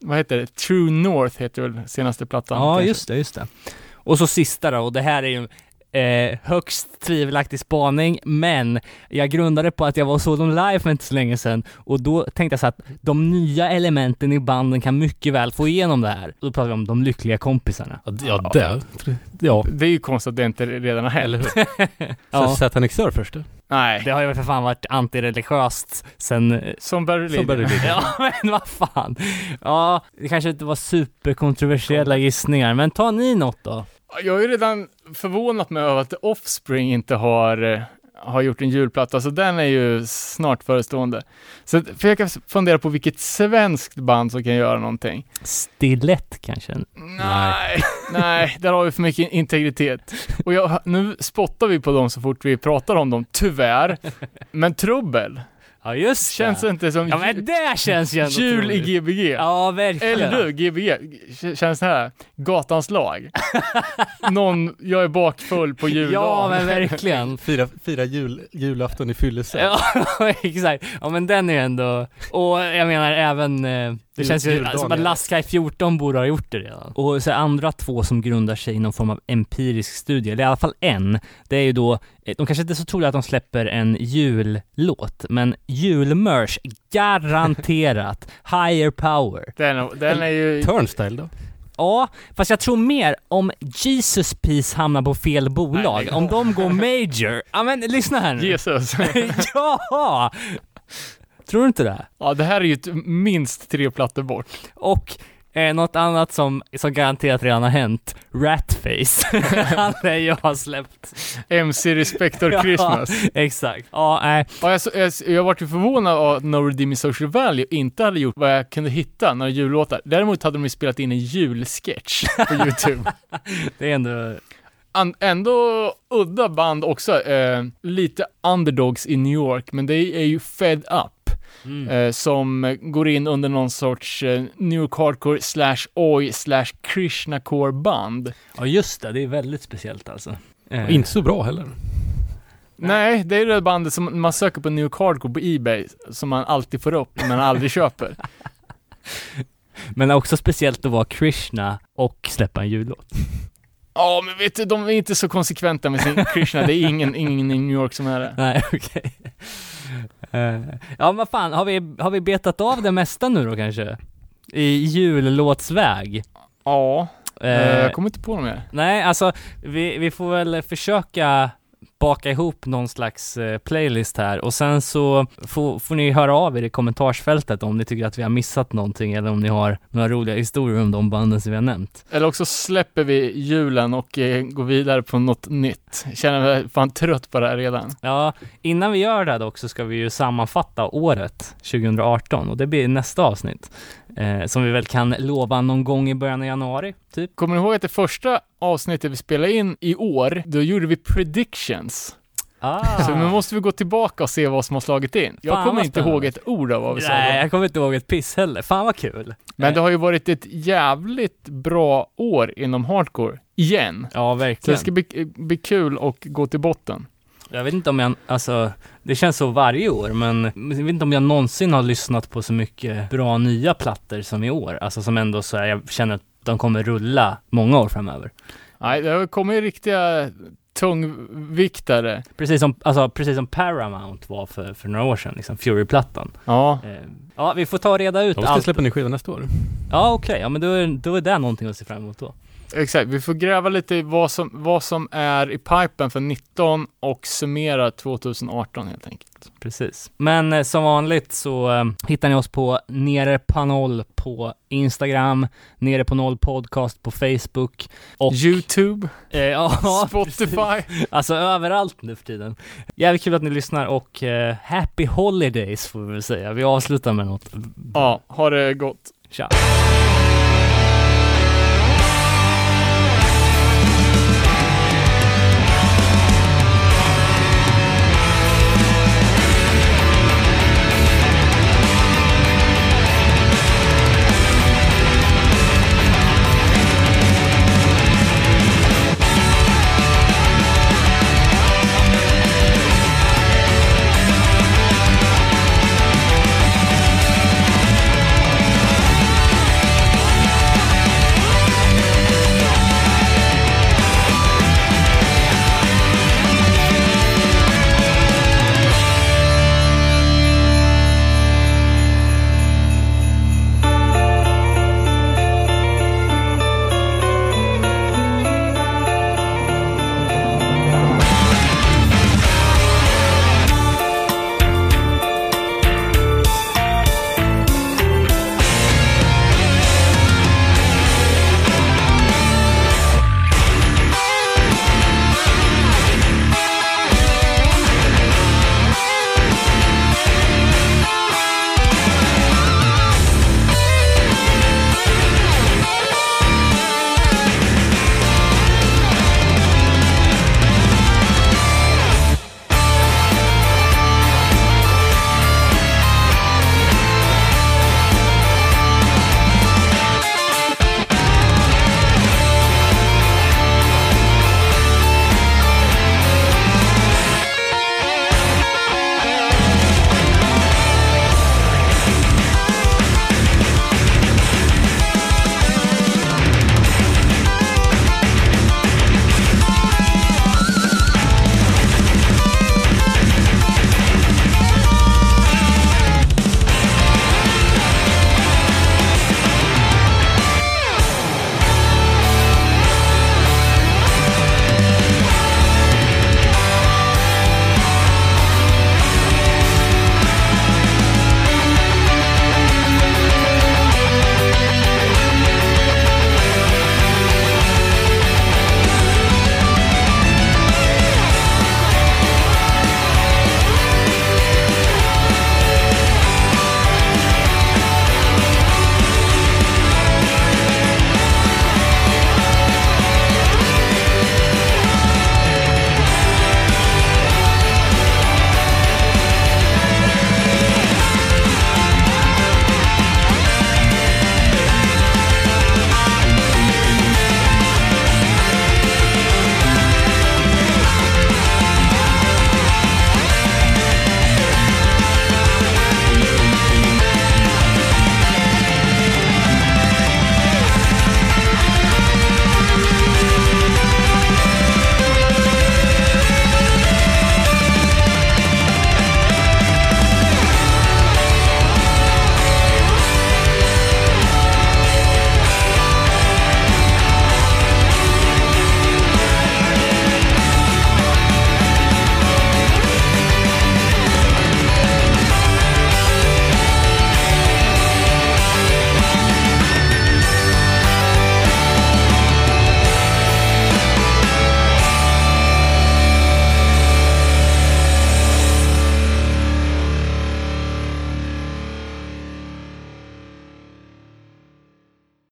vad heter det? True North heter väl senaste plattan. Ja, kanske. just det, just det. Och så sista då, och det här är ju eh, högst tvivelaktig spaning, men jag grundade på att jag var och såg dem live för inte så länge sedan och då tänkte jag så att de nya elementen i banden kan mycket väl få igenom det här. Och då pratar vi om de lyckliga kompisarna. Ja, ja det. Ja. Det är ju konstigt att det inte redan har Eller hänt. hur? Ja. Så Satanic Surfers då? Nej, Det har ju för fan varit antireligiöst sen eh, som Barry Som. Ja men vad fan. Ja, det kanske inte var superkontroversiella gissningar, men ta ni något då? Jag har ju redan förvånat mig över att Offspring inte har, eh, har gjort en julplatta, så den är ju snart förestående. Så försöka fundera på vilket svenskt band som kan göra någonting. Stilett kanske? Nej, nej, där har vi för mycket integritet. Och jag, nu spottar vi på dem så fort vi pratar om dem, tyvärr. Men trubbel, Ja just känns det. det inte som Ja men det känns ju ändå jul i. Gbg? Ja verkligen. Eller du, Gbg, k- känns det här, gatans lag. Någon, jag är bakfull på juldagen. Ja men verkligen. Fira, fira jul, julafton i fyllecell. Ja exakt. Ja men den är ju ändå, och jag menar även, eh, det Jul- känns ju juldagen, som att ja. Lastkaj 14 borde ha gjort det redan. Och så andra två som grundar sig i någon form av empirisk studie, eller i alla fall en, det är ju då, eh, de kanske inte är så troliga att de släpper en jullåt, men julmerch, garanterat, higher power. Den, den är ju... Turnstyle då? Ja, fast jag tror mer om Jesus Peace hamnar på fel bolag, Nej, om de går major, ja men lyssna här nu. Jesus. ja! Tror du inte det? Ja, det här är ju ett, minst tre plattor bort. Och eh, något annat som, som garanterat redan har hänt, Ratface. Han är ju har släppt. MC Respector Christmas. Ja, exakt. Ja, nej. Ja, jag, jag, jag var ju förvånad av att No Redeeming Social Value inte hade gjort vad jag kunde hitta, några jullåtar. Däremot hade de ju spelat in en julsketch på YouTube. Det är ändå, An, ändå udda band också, eh, lite underdogs i New York, men det är ju Fed Up. Mm. Eh, som går in under någon sorts eh, New York Hardcore slash Oi slash Krishna Core band. Ja just det, det är väldigt speciellt alltså. Eh, Och Inte så bra heller. Nej, det är det bandet som man söker på New York Hardcore på Ebay, som man alltid får upp, men aldrig köper. Men också speciellt att vara Krishna och släppa en jullåt. Ja, men vet du, de är inte så konsekventa med sin Krishna. Det är ingen, ingen i New York som är det. Nej, okej. Eh, ja, men fan, har vi, har vi betat av det mesta nu då kanske? I jullåtsväg? Ja, eh, Eh, jag kommer inte på något mer. Nej, alltså vi, vi får väl försöka baka ihop någon slags eh, playlist här och sen så får, får ni höra av er i kommentarsfältet om ni tycker att vi har missat någonting eller om ni har några roliga historier om de banden som vi har nämnt. Eller också släpper vi julen och eh, går vidare på något nytt. Känner mig fan trött på det här redan. Ja, innan vi gör det dock så ska vi ju sammanfatta året 2018 och det blir nästa avsnitt. Eh, som vi väl kan lova någon gång i början av januari, typ. Kommer ni ihåg att det första avsnittet vi spelade in i år, då gjorde vi predictions. Ah. Så nu måste vi gå tillbaka och se vad som har slagit in. Jag Fan, kommer inte ihåg ett ord av vad vi sa Nej, jag kommer inte ihåg ett piss heller. Fan vad kul. Men det har ju varit ett jävligt bra år inom hardcore, igen. Ja, Så verkligen. det ska bli, bli kul att gå till botten. Jag vet inte om jag, alltså, det känns så varje år, men jag vet inte om jag någonsin har lyssnat på så mycket bra nya plattor som i år. Alltså som ändå så här, jag känner att de kommer rulla många år framöver. Nej, det har kommit riktiga tungviktare. Precis som, alltså, precis som Paramount var för, för några år sedan, liksom Fury-plattan. Ja, Eh, ja, vi får ta och reda ut De ska allt. släppa en ny skiva nästa år. Ja, okej, ja men då är, då är det någonting att se fram emot då. Exakt. Vi får gräva lite i vad som, vad som är i pipen för 19 och summera 2018 helt enkelt. Precis. Men eh, som vanligt så eh, hittar ni oss på Nere på noll på Instagram, Nere på noll podcast på Facebook och YouTube, eh, ja, Spotify. Alltså överallt nu för tiden. Jävligt kul att ni lyssnar och eh, happy holidays får vi väl säga. Vi avslutar med något. Ja, ha det gott. Tja.